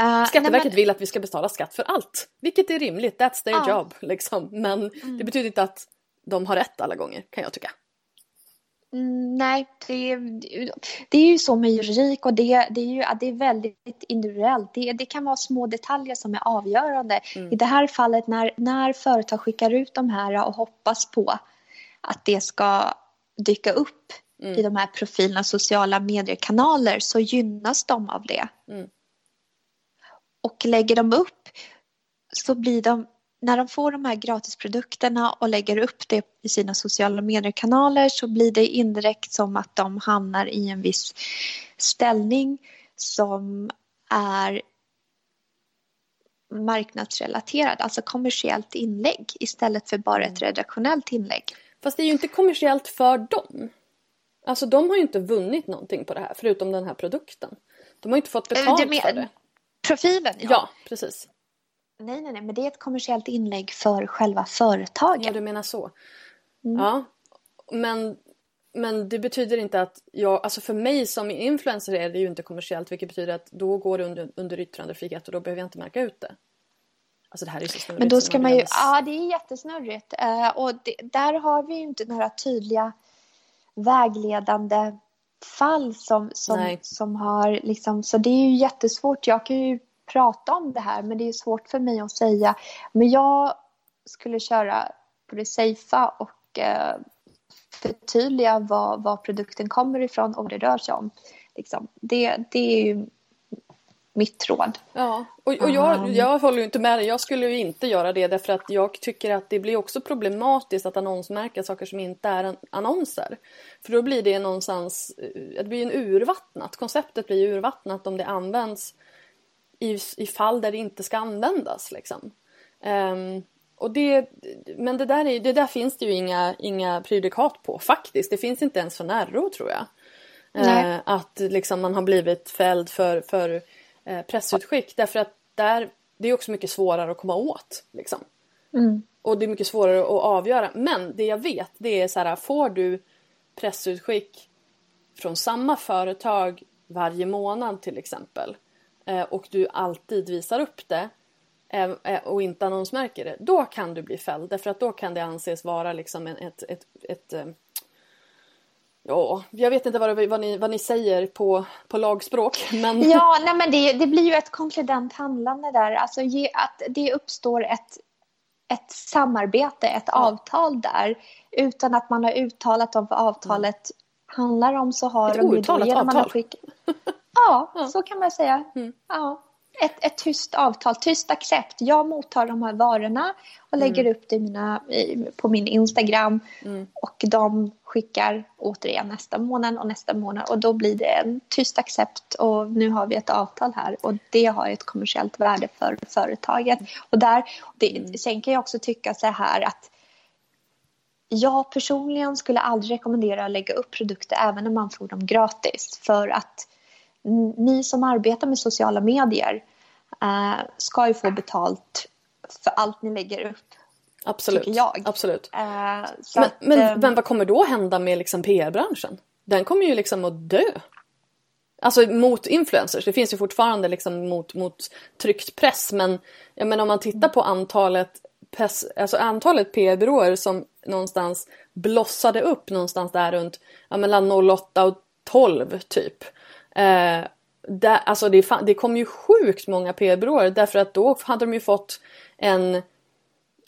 A: Uh, Skatteverket nej, men... vill att vi ska betala skatt för allt. Vilket är rimligt, that's their uh. job. Liksom. Men mm. det betyder inte att de har rätt alla gånger kan jag tycka.
B: Mm, nej, det, det är ju så med juridik och det, det är ju det är väldigt individuellt. Det, det kan vara små detaljer som är avgörande. Mm. I det här fallet när, när företag skickar ut de här och hoppas på att det ska dyka upp mm. i de här profilerna, sociala mediekanaler, så gynnas de av det. Mm. Och lägger de upp så blir de när de får de här gratisprodukterna och lägger upp det i sina sociala mediekanaler så blir det indirekt som att de hamnar i en viss ställning som är marknadsrelaterad, alltså kommersiellt inlägg istället för bara ett redaktionellt inlägg.
A: Fast det är ju inte kommersiellt för dem. Alltså de har ju inte vunnit någonting på det här förutom den här produkten. De har ju inte fått betalt för det.
B: Profilen ja.
A: Ja, precis.
B: Nej, nej, nej, men det är ett kommersiellt inlägg för själva företaget.
A: Ja, du menar så. Mm. Ja, men, men det betyder inte att jag, alltså för mig som influencer är det ju inte kommersiellt vilket betyder att då går det under, under yttrandefrihet och då behöver jag inte märka ut det. Alltså det här är så snurrigt.
B: Men då ska man ju, ja det är jättesnurrigt uh, och det, där har vi ju inte några tydliga vägledande fall som, som, som har liksom, så det är ju jättesvårt. Jag kan ju prata om det här men det är svårt för mig att säga. Men jag skulle köra på det safea och eh, förtydliga vad, vad produkten kommer ifrån och vad det rör sig om. Liksom. Det, det är ju mitt råd.
A: Ja, och, och jag, jag håller inte med dig. Jag skulle ju inte göra det därför att jag tycker att det blir också problematiskt att annonsmärka saker som inte är annonser. För då blir det någonstans, eh, det blir en urvattnat, konceptet blir urvattnat om det används i, i fall där det inte ska användas. Liksom. Um, och det, men det där, är, det där finns det ju inga, inga prejudikat på faktiskt. Det finns inte ens från RO tror jag. Uh, att liksom man har blivit fälld för, för uh, pressutskick. Därför att där, det är också mycket svårare att komma åt. Liksom. Mm. Och det är mycket svårare att avgöra. Men det jag vet det är så här, får du pressutskick från samma företag varje månad till exempel och du alltid visar upp det eh, eh, och inte annonsmärker det, då kan du bli fälld. Därför att då kan det anses vara liksom ett, ett, ett, Ja, jag vet inte vad, det, vad, ni, vad ni säger på, på lagspråk. (laughs) Men...
B: Ja, nej, men det, det blir ju ett konkludent handlande där. Alltså ge, att det uppstår ett, ett samarbete, ett avtal där utan att man har uttalat om vad avtalet mm. handlar om så har
A: ett de ju då genom avtal. Skick... (laughs)
B: Ja, ja, så kan man säga. Mm. Ja ett, ett tyst avtal, tyst accept. Jag mottar de här varorna och lägger mm. upp det mina, på min Instagram. Mm. Och de skickar återigen nästa månad och nästa månad. Och då blir det en tyst accept och nu har vi ett avtal här. Och det har ett kommersiellt värde för företaget. Och där, det, mm. sen kan jag också tycka så här att jag personligen skulle aldrig rekommendera att lägga upp produkter även om man får dem gratis. För att ni som arbetar med sociala medier uh, ska ju få betalt för allt ni lägger upp.
A: Absolut.
B: Jag.
A: Absolut. Uh, men, att, men, men, vad kommer då hända med liksom PR-branschen? Den kommer ju liksom att dö. Alltså mot influencers, det finns ju fortfarande liksom mot, mot tryckt press men menar om man tittar på antalet, press, alltså antalet PR-byråer som någonstans blossade upp någonstans där runt ja, mellan 08 och 12 typ. Eh, där, alltså det, det kom ju sjukt många PR-byråer därför att då hade de ju fått en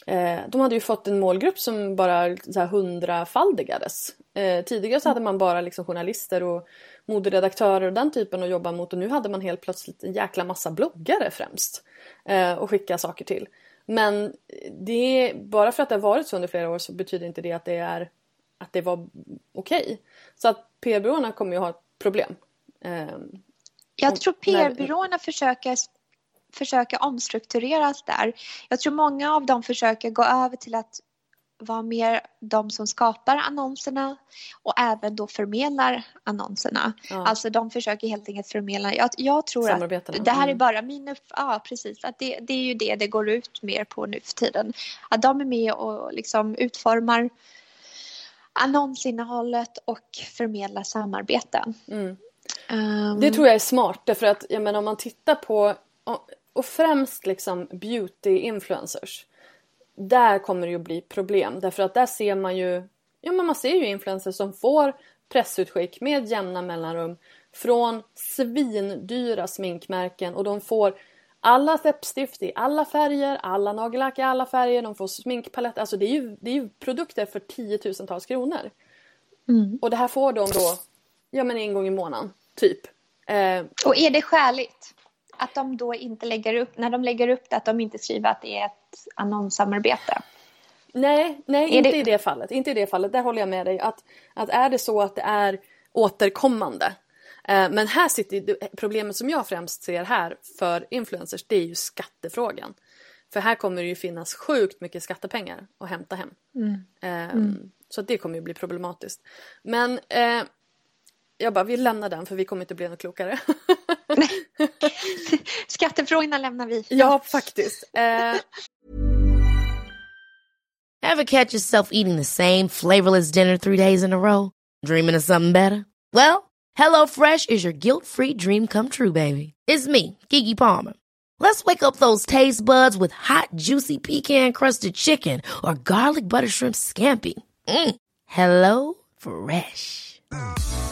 A: eh, de hade ju fått en målgrupp som bara så här, hundrafaldigades. Eh, tidigare så hade man bara liksom journalister och moderedaktörer och den typen att jobba mot och nu hade man helt plötsligt en jäkla massa bloggare främst eh, att skicka saker till. Men det bara för att det har varit så under flera år så betyder inte det att det är att det var okej. Okay. Så att PR-byråerna kommer ju ha ett problem.
B: Ehm, jag tror PR-byråerna försöker, försöker omstruktureras där. Jag tror många av dem försöker gå över till att vara mer de som skapar annonserna och även då förmedlar annonserna. Ja. Alltså de försöker helt enkelt förmedla. Jag, jag tror att det här är mm. bara min ja precis, att det, det är ju det det går ut mer på nu för tiden. Att de är med och liksom utformar annonsinnehållet och förmedlar samarbeten. Mm.
A: Um... Det tror jag är smart därför att jag menar om man tittar på och främst liksom beauty influencers. Där kommer det ju bli problem därför att där ser man ju Ja men man ser ju influencers som får pressutskick med jämna mellanrum från svindyra sminkmärken och de får alla läppstift i alla färger, alla nagellack i alla färger, de får sminkpaletter. Alltså det är ju, det är ju produkter för tiotusentals kronor. Mm. Och det här får de då ja, men en gång i månaden. Typ.
B: Eh, och är det skäligt? Att de då inte lägger upp, när de lägger upp det, att de inte skriver att det är ett annonssamarbete?
A: Nej, nej inte det... i det fallet. Inte i det fallet. Där håller jag med dig. Att, att är det så att det är återkommande. Eh, men här sitter problemet som jag främst ser här för influencers, det är ju skattefrågan. För här kommer det ju finnas sjukt mycket skattepengar att hämta hem. Mm. Eh, mm. Så det kommer ju bli problematiskt. Men eh, jag bara, vi lämnar den för vi kommer inte bli något klokare. (laughs)
B: Skattefrågorna lämnar vi.
A: Ja, faktiskt. Eh...
C: Have catch yourself eating the same flavorless dinner three days in a row? Dreaming of something better? Well, hello fresh is your guilt free dream come true baby. It's me, Gigi Palmer. Let's wake up those taste buds with hot juicy pecan crusted chicken or garlic butter shrimp scampi. Mm. Hello fresh.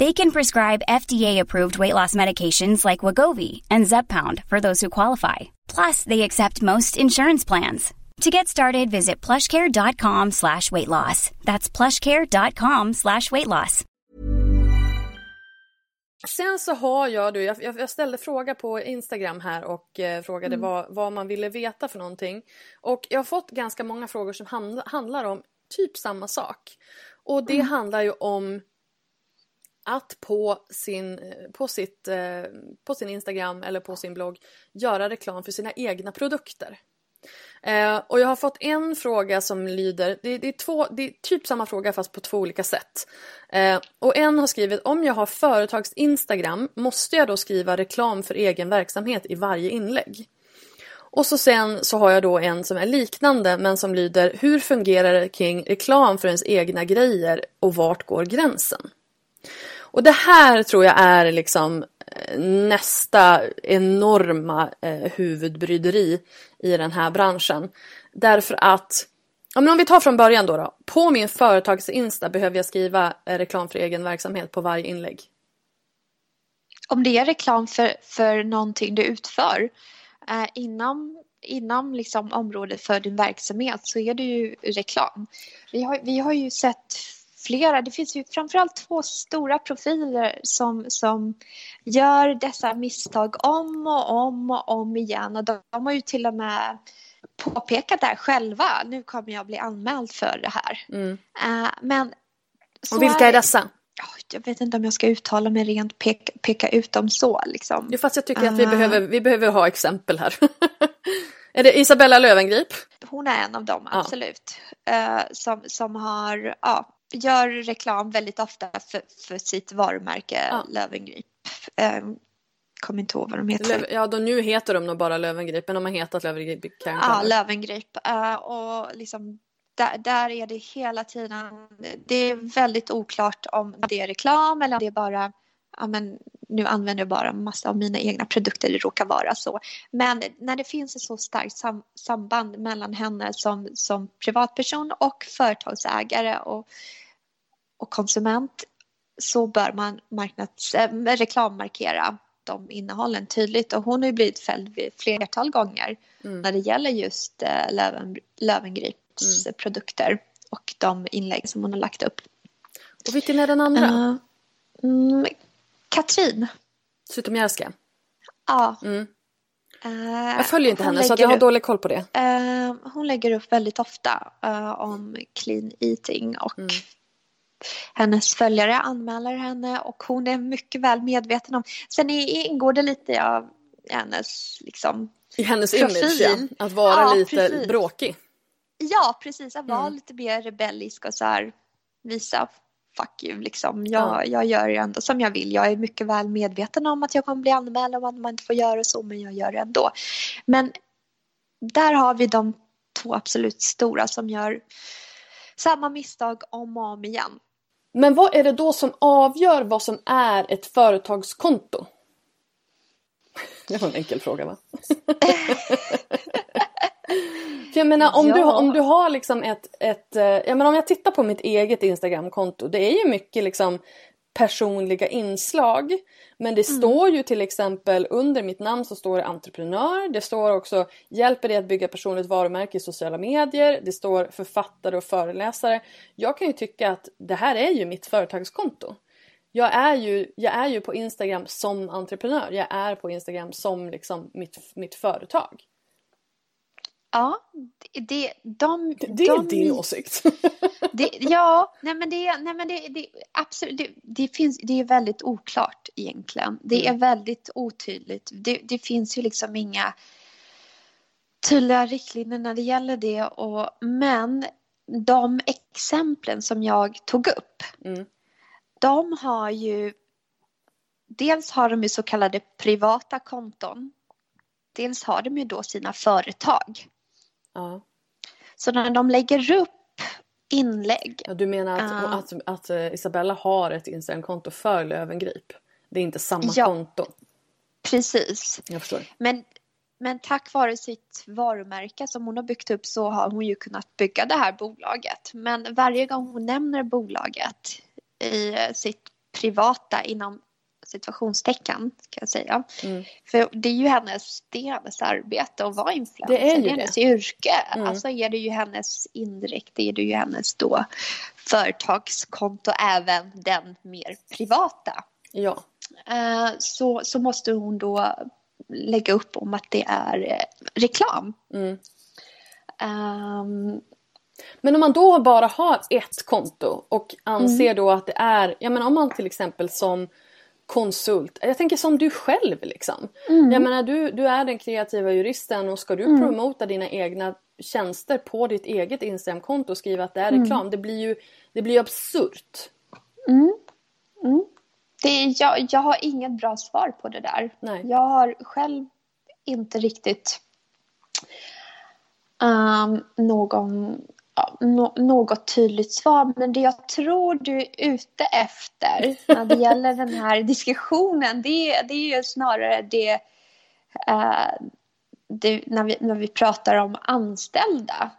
D: They can prescribe FDA-approved weight loss medications like Wagovi and Zepbound for those who qualify. Plus, they accept most insurance plans. To get started, visit plushcare.com slash weight loss. That's plushcare.com slash weight loss.
A: Sen så har jag, du, jag, jag ställde fråga på Instagram här och eh, frågade
B: Mm.
A: vad, vad man ville veta för någonting. Och jag har fått ganska många frågor som handla, handlar om typ samma sak. Och det handlar ju om att på sin, på, sitt, eh, på sin Instagram eller på sin blogg göra reklam för sina egna produkter. Eh, och jag har fått en fråga som lyder, det, det, är två, det är typ samma fråga fast på två olika sätt. Eh, och en har skrivit, om jag har företags Instagram, måste jag då skriva reklam för egen verksamhet i varje inlägg? Och så sen så har jag då en som är liknande men som lyder, hur fungerar det kring reklam för ens egna grejer och vart går gränsen? Och det här tror jag är liksom eh, nästa enorma eh, huvudbryderi i den här branschen. Därför att, ja, men om vi tar från början då, då. På min företags-insta behöver jag skriva eh, reklam för egen verksamhet på varje inlägg.
B: Om det är reklam för, för någonting du utför eh, inom, inom liksom området för din verksamhet så är det ju reklam. Vi har, vi har ju sett flera, det finns ju framförallt två stora profiler som, som gör dessa misstag om och om och om igen och de, de har ju till och med påpekat det här själva. Nu kommer jag bli anmäld för det här.
A: Mm.
B: Eh, men
A: Och vilka är dessa?
B: Ja, Jag vet inte om jag ska uttala mig rent peka, peka ut dem så liksom.
A: Jo, fast jag tycker att vi,
B: Ah.
A: behöver, vi behöver ha exempel här. (laughs) är det Isabella Lövengrip?
B: Hon är en av dem,
A: Ja.
B: absolut. Eh, som, som har, ja, gör reklam väldigt ofta för, för sitt varumärke
A: Ja.
B: Löwengrip. Eh, kommer inte ihåg vad de heter.
A: Löv, ja, då nu heter de nog bara Lövengrip, men de har hetat Lövengrip kan
B: Ja, Lövengrip. Eh, och liksom, där, där är det hela tiden, det är väldigt oklart om det är reklam eller om det är bara, ja men nu använder jag bara massa av mina egna produkter, det råkar vara så. Men när det finns ett så starkt sam, samband mellan henne som, som privatperson och företagsägare och, och konsument så bör man marknads, äh, reklammarkera de innehållen tydligt och hon har ju blivit fälld flertal gånger
A: Mm.
B: när det gäller just eh, Löven, Lövengrips
A: Mm.
B: produkter och de inlägg som hon har lagt upp.
A: Och vilken är den andra?
B: Eh, mm, Katrin.
A: Zytomierska.
B: Ja.
A: Mm.
B: eh,
A: Jag följer inte henne så jag har
B: upp-
A: dålig koll på det.
B: Eh, hon lägger upp väldigt ofta eh, om clean eating och
A: Mm.
B: hennes följare anmäler henne och hon är mycket väl medveten om. Sen ingår det lite av hennes liksom.
A: I hennes
B: Profil.
A: image, ja. Att vara
B: Ja,
A: lite
B: precis.
A: bråkig.
B: Ja, precis. Att vara
A: Mm.
B: lite mer rebellisk och så här visa fuck you liksom. Jag,
A: Ja.
B: jag gör ju ändå som jag vill. Jag är mycket väl medveten om att jag kommer bli anmäld om att man inte får göra så, men jag gör det ändå. Men där har vi de två absolut stora som gör samma misstag om och om igen.
A: Men vad är det då som avgör vad som är ett företagskonto? (laughs) Det var en enkel fråga va? (laughs) (laughs) För jag menar om, du,
B: Ja.
A: om du har liksom ett, ett eh, jag menar om jag tittar på mitt eget Instagramkonto, det är ju mycket liksom personliga inslag. Men det står ju till exempel under mitt namn så står det entreprenör. Det står också hjälper dig att bygga personligt varumärke i sociala medier. Det står författare och föreläsare. Jag kan ju tycka att det här är ju mitt företagskonto. Jag är ju, jag är ju på Instagram som entreprenör. Jag är på Instagram som liksom mitt, mitt företag.
B: Ja, det, det, de,
A: Det är
B: de,
A: din åsikt. (laughs)
B: Det, ja, nej men det, nej men det, det absolut, det, det finns, det är väldigt oklart egentligen. Det
A: Mm.
B: är väldigt otydligt. Det, det finns ju liksom inga tydliga riktlinjer när det gäller det. Och, men de exemplen som jag tog upp,
A: Mm.
B: de har ju, dels har de ju så kallade privata konton. Dels har de ju då sina företag.
A: Ja.
B: Så när de lägger upp inlägg
A: Ja, du menar att,
B: Ah.
A: att, att eh, Isabella har ett Instagramkonto för Lövengrip? Det är inte samma
B: Ja.
A: konto?
B: Precis.
A: Jag förstår.
B: Men, men tack vare sitt varumärke som hon har byggt upp så har hon ju kunnat bygga det här bolaget. Men varje gång hon nämner bolaget i eh, sitt privata inom situationstecken kan jag säga.
A: Mm.
B: För det är ju hennes, det är hennes arbete att vara influencer.
A: Det är ju
B: det är
A: det.
B: hennes yrke.
A: Mm.
B: Alltså är det ju hennes indirekt, det är det ju hennes då företagskonto även den mer privata.
A: Ja.
B: eh, så, så måste hon då lägga upp om att det är eh, reklam.
A: Mm.
B: Ehm,
A: Men om man då bara har ett konto och anser
B: Mm.
A: då att det är, jag menar om man till exempel som konsult, jag tänker som du själv liksom.
B: Mm.
A: Jag menar du, du är den kreativa juristen och ska du promota dina egna tjänster på ditt eget Instagramkonto och skriva att det är
B: Mm.
A: reklam, det blir ju det blir absurt.
B: det, är- jag, jag har inget bra svar på det där.
A: Nej.
B: Jag har själv inte riktigt ehm, någon, ja, nå- något tydligt svar. Men det jag tror du är ute efter när det gäller den här (laughs) diskussionen det, det är ju snarare det, eh, det när, vi, när vi pratar om anställda.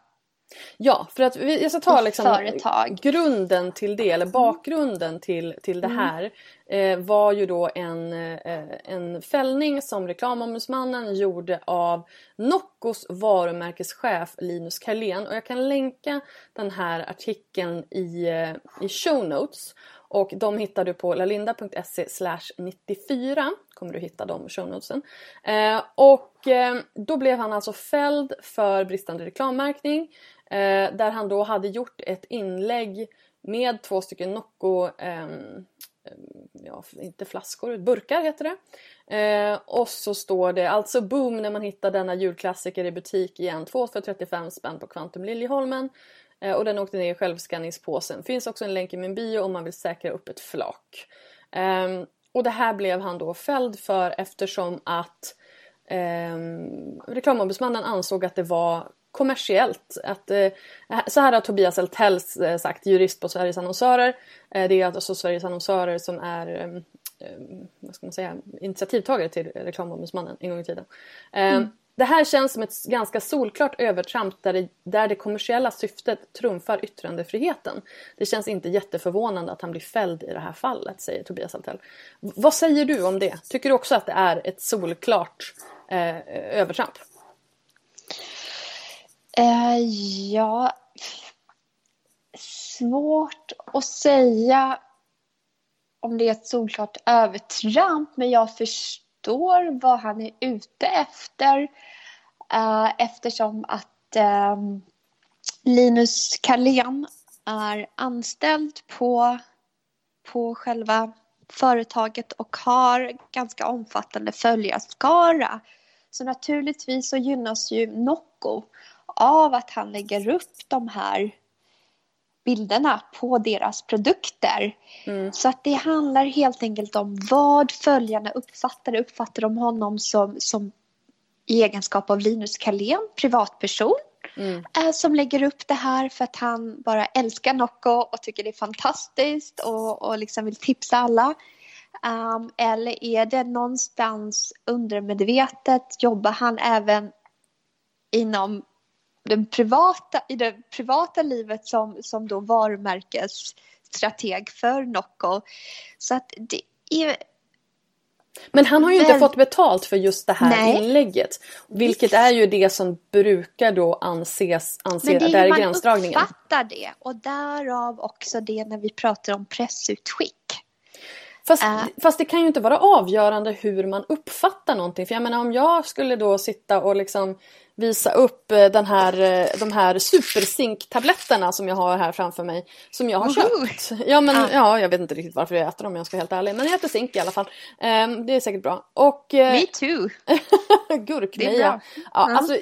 A: Ja, för att vi, jag ska ta liksom
B: företag.
A: grunden till det, eller bakgrunden till, till det här eh, var ju då en, eh, en fällning som reklamombudsmannen gjorde av Noccos varumärkeschef Linus Karlén. Och jag kan länka den här artikeln i, eh, i show notes. Och de hittar du på lalinda.se 94 kommer du hitta de show notesen. Eh, och eh, då blev han alltså fälld för bristande reklammärkning Eh, där han då hade gjort ett inlägg med två stycken Nocco eh, ja, inte flaskor, burkar heter det. Eh, och så står det alltså boom när man hittar denna julklassiker i butik igen. 2 för 35 spänn på Kvantum Liljeholmen. Eh, och den åkte ner i självskanningspåsen. Finns också en länk i min bio om man vill säkra upp ett flak. Ehm, och det här blev han då fälld för eftersom att Eh, reklamombudsmannen ansåg att det var kommersiellt. Att, eh, så här har Tobias Eltell eh, sagt, jurist på Sveriges annonsörer. Eh, det är alltså Sveriges annonsörer som är eh, eh, vad ska man säga, initiativtagare till reklamombudsmannen en gång i tiden. Eh, Det här känns som ett ganska solklart övertramp där det, där det kommersiella syftet trumfar yttrandefriheten. Det känns inte jätteförvånande att han blir fälld i det här fallet, säger Tobias Altell. Vad säger du om det? Tycker du också att det är ett solklart eh, övertramp?
B: Eh, ja, svårt att säga om det är ett solklart övertramp, men jag förstår vad han är ute efter eh, eftersom att eh, Linus Karlén är anställd på, på själva företaget och har ganska omfattande följarskara. Så naturligtvis så gynnas ju Nocco av att han lägger upp de här bilderna på deras produkter. Så att det handlar helt enkelt om vad följarna uppfattar. Uppfattar de honom som, som i egenskap av Linus Karlén, privatperson, eh, som lägger upp det här för att han bara älskar Nocco och tycker det är fantastiskt och, och liksom vill tipsa alla. Um, eller är det någonstans undermedvetet, jobbar han även inom den privata, i det privata livet som, som då varumärkesstrateg för Nocco. Så att det är
A: Men han har ju inte
B: Väl-
A: fått betalt för just det här
B: Nej.
A: inlägget. Vilket är ju det som brukar då anses, anse
B: Men det är
A: det är
B: hur man
A: gränsdragningen.
B: uppfattar det och därav också det när vi pratar om pressutskick.
A: Fast,
B: Äh.
A: fast det kan ju inte vara avgörande hur man uppfattar någonting. För jag menar om jag skulle då sitta och liksom visa upp eh, den här, eh, de här superzinktabletterna som jag har här framför mig. Som jag har
B: Woho!
A: köpt. Ja men
B: Ja.
A: ja, jag vet inte riktigt varför jag äter dem om jag ska vara helt ärlig. Men jag äter zink i alla fall. Ehm, det är säkert bra. Och, eh,
B: Me too. (laughs)
A: Gurkmeja. Ja,
B: Ja.
A: Alltså,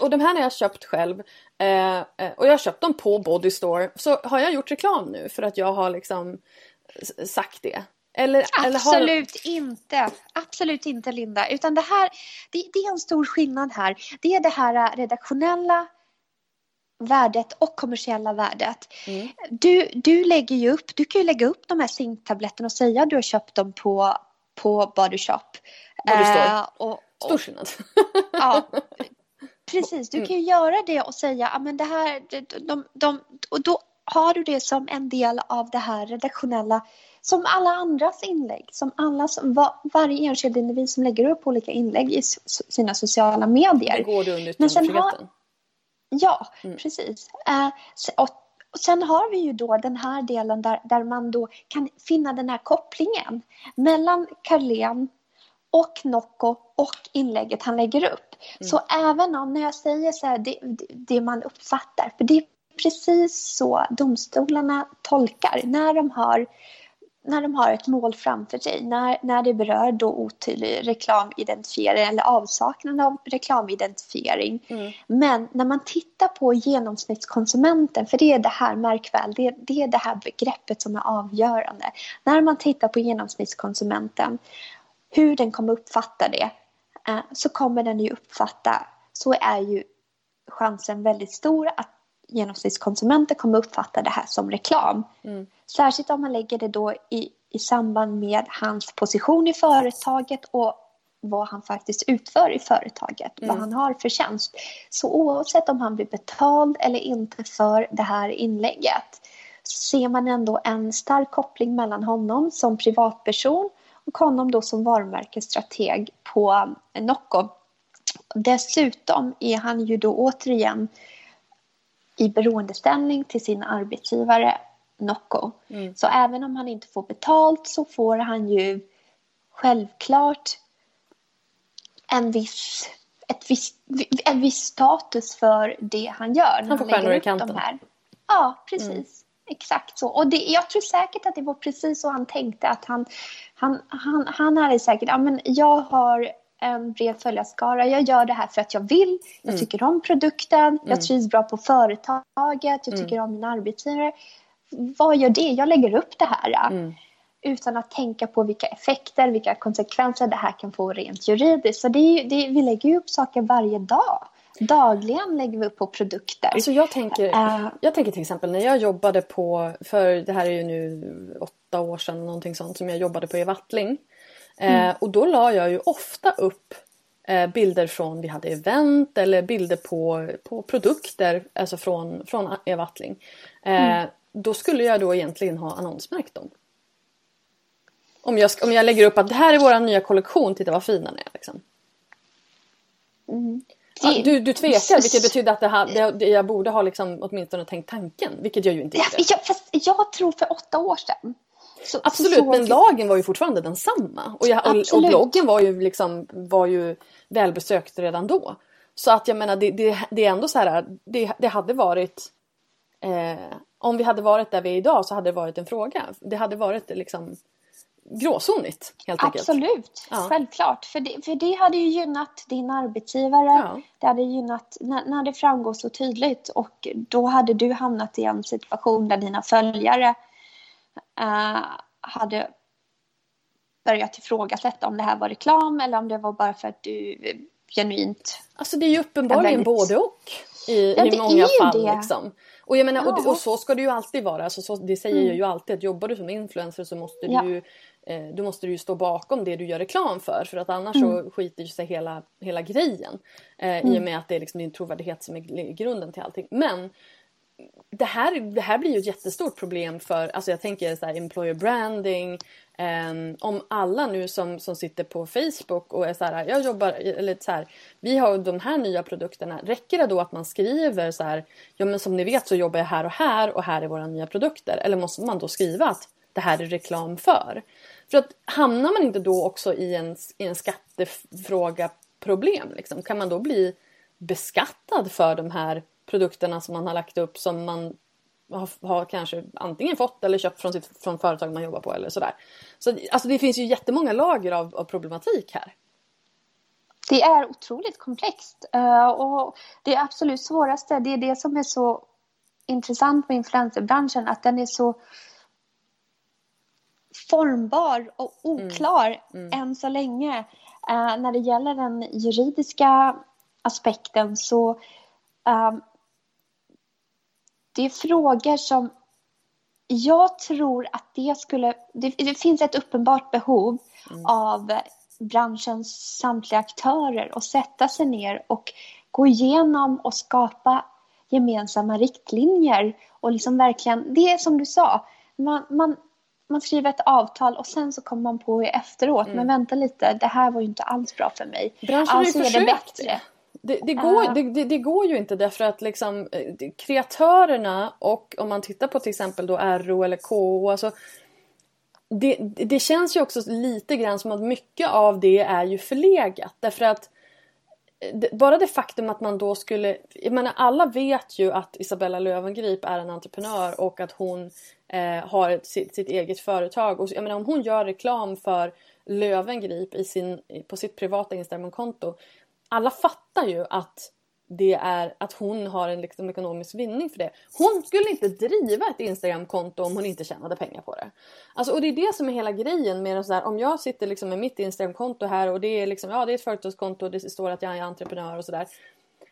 A: och de här har jag köpt själv. Eh, och jag har köpt dem på Body Store. Så har jag gjort reklam nu för att jag har liksom sagt det? Eller, eller har...
B: Absolut inte. Absolut inte Linda. Utan det här, det, det är en stor skillnad här. Det är det här redaktionella värdet och kommersiella värdet.
A: Mm.
B: Du, du lägger ju upp, du kan ju lägga upp de här zinktabletterna och säga att du har köpt dem på, på Body Shop.
A: Body Store.
B: Eh, och,
A: Stor skillnad. (laughs)
B: Ja, precis. Du kan ju göra det och säga men det här, de, de, de, och då har du det som en del av det här redaktionella, som alla andras inlägg, som alla, som, var, varje enskild individ som lägger upp olika inlägg i sina sociala medier.
A: Det går under
B: Men sen har-
A: yttrandefriheten.
B: Ja,
A: Mm.
B: precis. Eh, och, och sen har vi ju då den här delen där, där man då kan finna den här kopplingen mellan Carlén och Nocco och inlägget han lägger upp. Mm. Så även om när jag säger så här, det, det man uppfattar, för det är precis så domstolarna tolkar när de har när de har ett mål framför sig, när, när det berör då otydlig reklamidentifiering eller avsaknad av reklamidentifiering. Mm. Men när man tittar på genomsnittskonsumenten, för det är det här, märk väl, det, det är det här begreppet som är avgörande. När man tittar på genomsnittskonsumenten, hur den kommer uppfatta det, eh, så kommer den ju uppfatta, så är ju chansen väldigt stor att genomsnittskonsumenter kommer uppfatta det här som reklam. Mm. Särskilt om man lägger det då i, i samband med hans position i företaget och vad han faktiskt utför i företaget, mm. vad han har för tjänst. Så oavsett om han blir betald eller inte för det här inlägget ser man ändå en stark koppling mellan honom som privatperson och honom då som varumärkesstrateg på Nocco. Dessutom är han ju då återigen i beroendeställning till sin arbetsgivare Nocco. Mm. Så även om han inte får betalt så får han ju självklart en viss, ett viss, en viss status för det han gör.
A: Han får stjärnor i kanten. Här.
B: Ja, precis. Mm. Exakt så. Och det, jag tror säkert att det var precis så han tänkte. Att han, han, han, han hade säkert, ja men jag har en bred följarskara. Jag gör det här för att jag vill. Jag mm. tycker om produkten. Mm. Jag trivs bra på företaget. Jag mm. tycker om min arbetsgivare. Vad gör det? Jag lägger upp det här. Mm. Utan att tänka på vilka effekter, vilka konsekvenser det här kan få rent juridiskt. Så det är, det, vi lägger ju upp saker varje dag. Dagligen lägger vi upp på produkter.
A: Alltså jag, tänker, uh, jag tänker till exempel när jag jobbade på, för det här är ju nu åtta år sedan någonting sånt som jag jobbade på i Wattling. Mm. Eh, och då la jag ju ofta upp eh, bilder från, vi hade event eller bilder på, på produkter, alltså från, från Eva Attling. Eh, mm. Då skulle jag då egentligen ha annonsmärkt dem. Om jag, om jag lägger upp att det här är vår nya kollektion, titta vad fina den är. Liksom. Mm. Ja, du, du tvekar, vilket betyder att det här, det, jag borde ha liksom åtminstone tänkt tanken, vilket jag ju inte gjorde.
B: Ja, jag tror för åtta år sedan
A: så, Absolut, så men lagen var ju fortfarande densamma. Och, jag, och, och bloggen var ju, liksom, var ju välbesökt redan då. Så att jag menar, det, det, det är ändå så här, det, det hade varit... Eh, om vi hade varit där vi är idag så hade det varit en fråga. Det hade varit liksom gråzonigt helt
B: enkelt. Absolut, ja. självklart. För det, för det hade ju gynnat din arbetsgivare. Ja. Det hade gynnat när, när det framgår så tydligt och då hade du hamnat i en situation där dina följare uh, hade börjat ifrågasätta om det här var reklam eller om det var bara för att du genuint...
A: Alltså det är ju uppenbarligen väldigt... både och i, ja, i många fall. Liksom. Och, jag menar, ja. och, och, så ska det ju alltid vara. Alltså, så, det säger mm. jag ju alltid att jobbar du som influencer så måste ja. du eh, du måste ju stå bakom det du gör reklam för för att annars mm. så skiter sig hela, hela grejen. Eh, mm. I och med att det är liksom din trovärdighet som är grunden till allting. Men det här, det här blir ju ett jättestort problem för, alltså jag tänker så här, employer branding. Um, om alla nu som, som sitter på Facebook och är så här, jag jobbar, eller så här, vi har de här nya produkterna. Räcker det då att man skriver så här, ja men som ni vet så jobbar jag här och här och här är våra nya produkter. Eller måste man då skriva att det här är reklam för? För att hamnar man inte då också i en, i en skattefråga problem liksom? Kan man då bli beskattad för de här produkterna som man har lagt upp som man har, har kanske antingen fått eller köpt från, sitt, från företag man jobbar på eller sådär. Så alltså det finns ju jättemånga lager av, av problematik här.
B: Det är otroligt komplext uh, och det absolut svåraste, det är det som är så intressant med influencerbranschen, att den är så formbar och oklar mm. Mm. än så länge. Uh, när det gäller den juridiska aspekten så um, det är frågor som jag tror att det skulle... Det, det finns ett uppenbart behov mm. av branschens samtliga aktörer att sätta sig ner och gå igenom och skapa gemensamma riktlinjer och liksom verkligen, det är som du sa, man, man, man skriver ett avtal och sen så kommer man på efteråt, mm. men vänta lite, det här var ju inte alls bra för mig.
A: Branschen alltså försökt. Det bättre. Det, det, går, det, det, det, går ju inte därför att liksom, eh, kreatörerna och om man tittar på till exempel då RO eller KO, alltså, det, det känns ju också lite grann som att mycket av det är ju förlegat. Därför att bara det faktum att man då skulle... Jag menar alla vet ju att Isabella Löwengrip är en entreprenör och att hon eh, har ett, sitt, sitt, eget företag. Och jag menar om hon gör reklam för Löwengrip i sin, på sitt privata Instagramkonto. Alla fattar ju att det är att hon har en liksom ekonomisk vinning för det. Hon skulle inte driva ett Instagramkonto om hon inte tjänade pengar på det. Alltså, och det är det som är hela grejen med så här, om jag sitter liksom med mitt Instagramkonto här och det är liksom, ja det är ett företagskonto och det står att jag är entreprenör och sådär.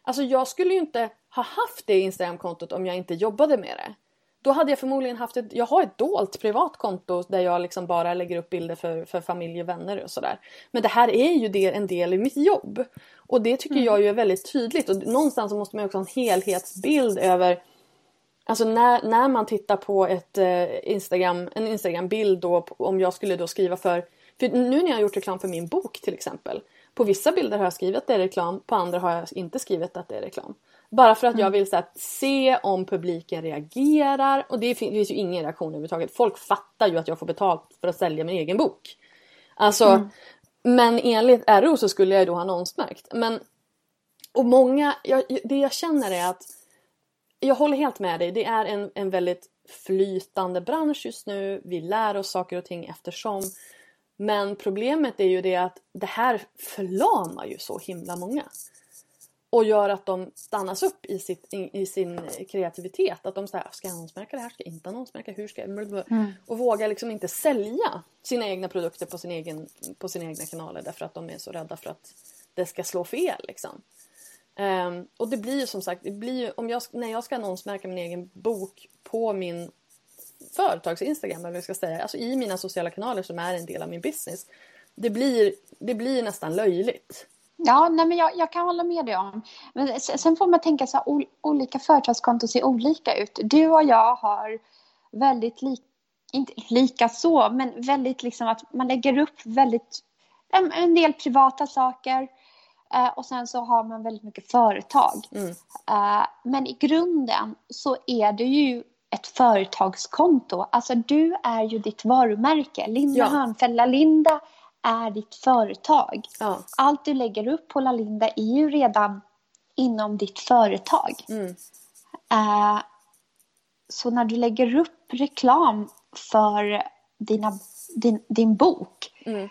A: Alltså jag skulle ju inte ha haft det Instagramkontot om jag inte jobbade med det. Då hade jag förmodligen haft ett, jag har ett dolt privat konto där jag liksom bara lägger upp bilder för, för familj och vänner och sådär. Men det här är ju det, en del i mitt jobb. Och det tycker mm. jag ju är väldigt tydligt och någonstans måste man också ha en helhetsbild över Alltså när, när man tittar på ett eh, Instagram, en Instagram-bild då om jag skulle då skriva för, för nu när jag har gjort reklam för min bok till exempel. På vissa bilder har jag skrivit att det är reklam, på andra har jag inte skrivit att det är reklam. Bara för att jag mm. vill så här, se om publiken reagerar och det finns ju ingen reaktion överhuvudtaget. Folk fattar ju att jag får betalt för att sälja min egen bok. Alltså, mm. men enligt RO så skulle jag då ha annonsmärkt. Men, och många, jag, det jag känner är att jag håller helt med dig. Det är en, en väldigt flytande bransch just nu. Vi lär oss saker och ting eftersom. Men problemet är ju det att det här förlamar ju så himla många och gör att de stannas upp i, sitt, i, sin kreativitet. Att de säger, ska jag annonsmärka det här? Ska jag inte annonsmärka? Hur ska jag? Mm. Och vågar liksom inte sälja sina egna produkter på, sin egen, på sina egna kanaler därför att de är så rädda för att det ska slå fel. Liksom. Um, och det blir ju som sagt, det blir om jag, när jag ska annonsmärka min egen bok på min företags Instagram, eller vad jag ska säga, alltså i mina sociala kanaler som är en del av min business. Det blir, det blir nästan löjligt.
B: Ja, nej, men jag, jag, kan hålla med dig om. Men sen får man tänka så här, olika företagskonton ser olika ut. Du och jag har väldigt lika, inte lika så, men väldigt liksom att man lägger upp väldigt, en, en del privata saker eh, och sen så har man väldigt mycket företag. Mm. Eh, men i grunden så är det ju ett företagskonto. Alltså du är ju ditt varumärke. Linda ja. Hörnfeldt, Linda är ditt företag. Ja. Allt du lägger upp på Lalinda är ju redan inom ditt företag. Mm. Uh, så när du lägger upp reklam för dina, din, din bok mm.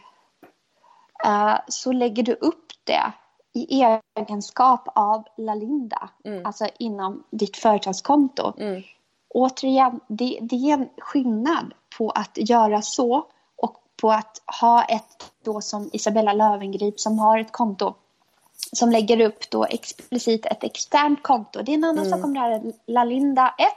B: uh, så lägger du upp det i egenskap av Lalinda, mm. alltså inom ditt företagskonto. Mm. Återigen, det, det är en skillnad på att göra så på att ha ett då som Isabella Lövengrip som har ett konto som lägger upp då explicit ett externt konto. Det är en annan mm. sak om det här är Lalinda 1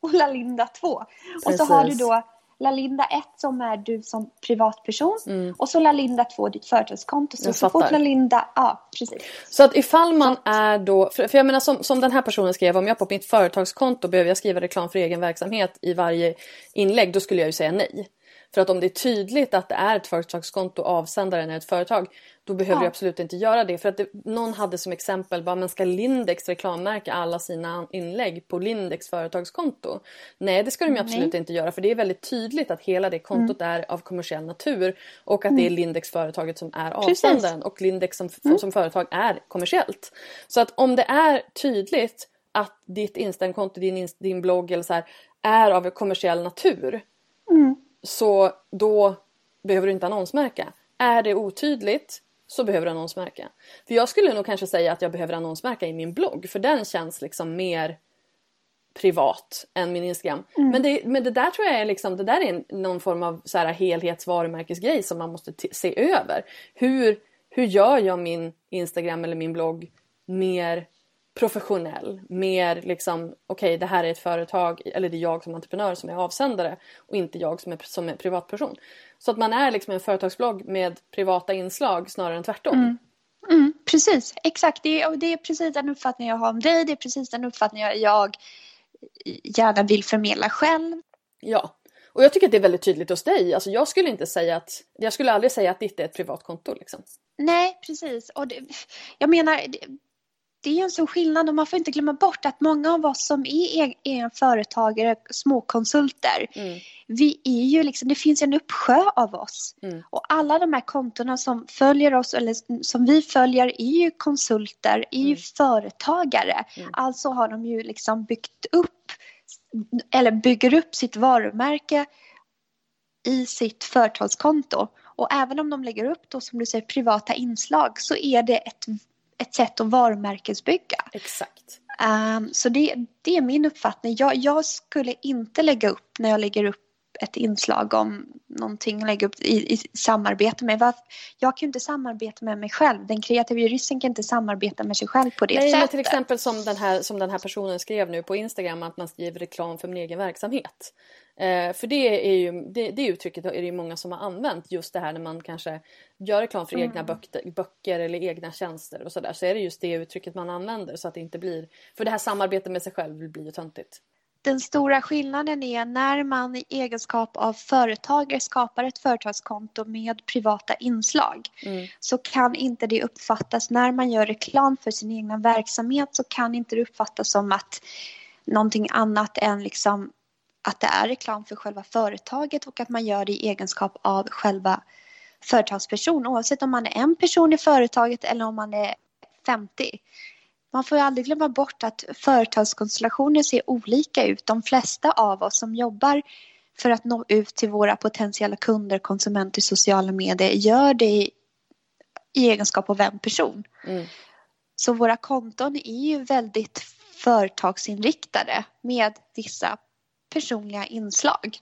B: och Lalinda 2. Precis. Och så har du då Lalinda 1 som är du som privatperson mm. och så Lalinda 2 ditt företagskonto. Så, så fort Lalinda, ja precis.
A: Så att ifall man är då, för, för jag menar som, som den här personen skrev, om jag på mitt företagskonto behöver jag skriva reklam för egen verksamhet i varje inlägg, då skulle jag ju säga nej. För att om det är tydligt att det är ett företagskonto och avsändaren är ett företag då behöver ja. du absolut inte göra det. För att det, någon hade som exempel bara, men ska Lindex reklammärka alla sina inlägg på Lindex företagskonto? Nej det ska de absolut inte göra för det är väldigt tydligt att hela det kontot mm. är av kommersiell natur och att mm. det är mm. Lindex företaget som är avsändaren Precis. och Lindex som, mm. som företag är kommersiellt. Så att om det är tydligt att ditt Instagramkonto, din, din blogg eller så här, är av kommersiell natur så då behöver du inte annonsmärka. Är det otydligt så behöver du annonsmärka. För jag skulle nog kanske säga att jag behöver annonsmärka i min blogg för den känns liksom mer privat än min Instagram. Mm. Men, det, men det där tror jag är liksom, det där är någon form av så här helhetsvarumärkesgrej som man måste se över. Hur, hur gör jag min Instagram eller min blogg mer professionell, mer liksom okej okay, det här är ett företag eller det är jag som entreprenör som är avsändare och inte jag som är, som är privatperson. Så att man är liksom en företagsblogg med privata inslag snarare än tvärtom.
B: Mm. Mm, precis, exakt. Det är, det är precis den uppfattning jag har om dig. Det är precis den uppfattning jag gärna vill förmedla själv.
A: Ja, och jag tycker att det är väldigt tydligt hos dig. Alltså jag skulle inte säga att, jag skulle aldrig säga att ditt är ett privat konto liksom.
B: Nej, precis. Och det, jag menar, det är en sån skillnad och man får inte glömma bort att många av oss som är egna företagare, småkonsulter, mm. vi är ju liksom, det finns en uppsjö av oss. Mm. Och alla de här kontona som följer oss, eller som vi följer, är ju konsulter, är ju mm. företagare. Mm. Alltså har de ju liksom byggt upp, eller bygger upp sitt varumärke i sitt företagskonto. Och även om de lägger upp då som du säger privata inslag så är det ett ett sätt att varumärkesbygga.
A: Exakt.
B: Um, så det, det är min uppfattning. Jag, jag, skulle inte lägga upp när jag lägger upp ett inslag om någonting, lägga upp i, i samarbete med. Varför? Jag kan ju inte samarbeta med mig själv. Den kreativa juristen kan inte samarbeta med sig själv på det
A: Nej,
B: sättet.
A: Men till exempel som den, här, som den här personen skrev nu på Instagram att man skriver reklam för min egen verksamhet. Eh, för det är ju, det, det uttrycket är det ju många som har använt just det här när man kanske gör reklam för mm. egna böcker, böcker eller egna tjänster och sådär så är det just det uttrycket man använder så att det inte blir, för det här samarbetet med sig själv blir ju töntigt.
B: Den stora skillnaden är när man i egenskap av företagare skapar ett företagskonto med privata inslag mm. så kan inte det uppfattas, när man gör reklam för sin egna verksamhet så kan inte det uppfattas som att någonting annat än liksom att det är reklam för själva företaget och att man gör det i egenskap av själva företagsperson oavsett om man är en person i företaget eller om man är 50. Man får ju aldrig glömma bort att företagskonstellationer ser olika ut. De flesta av oss som jobbar för att nå ut till våra potentiella kunder, konsumenter i sociala medier gör det i, i egenskap av en person. Mm. Så våra konton är ju väldigt företagsinriktade med vissa personliga inslag.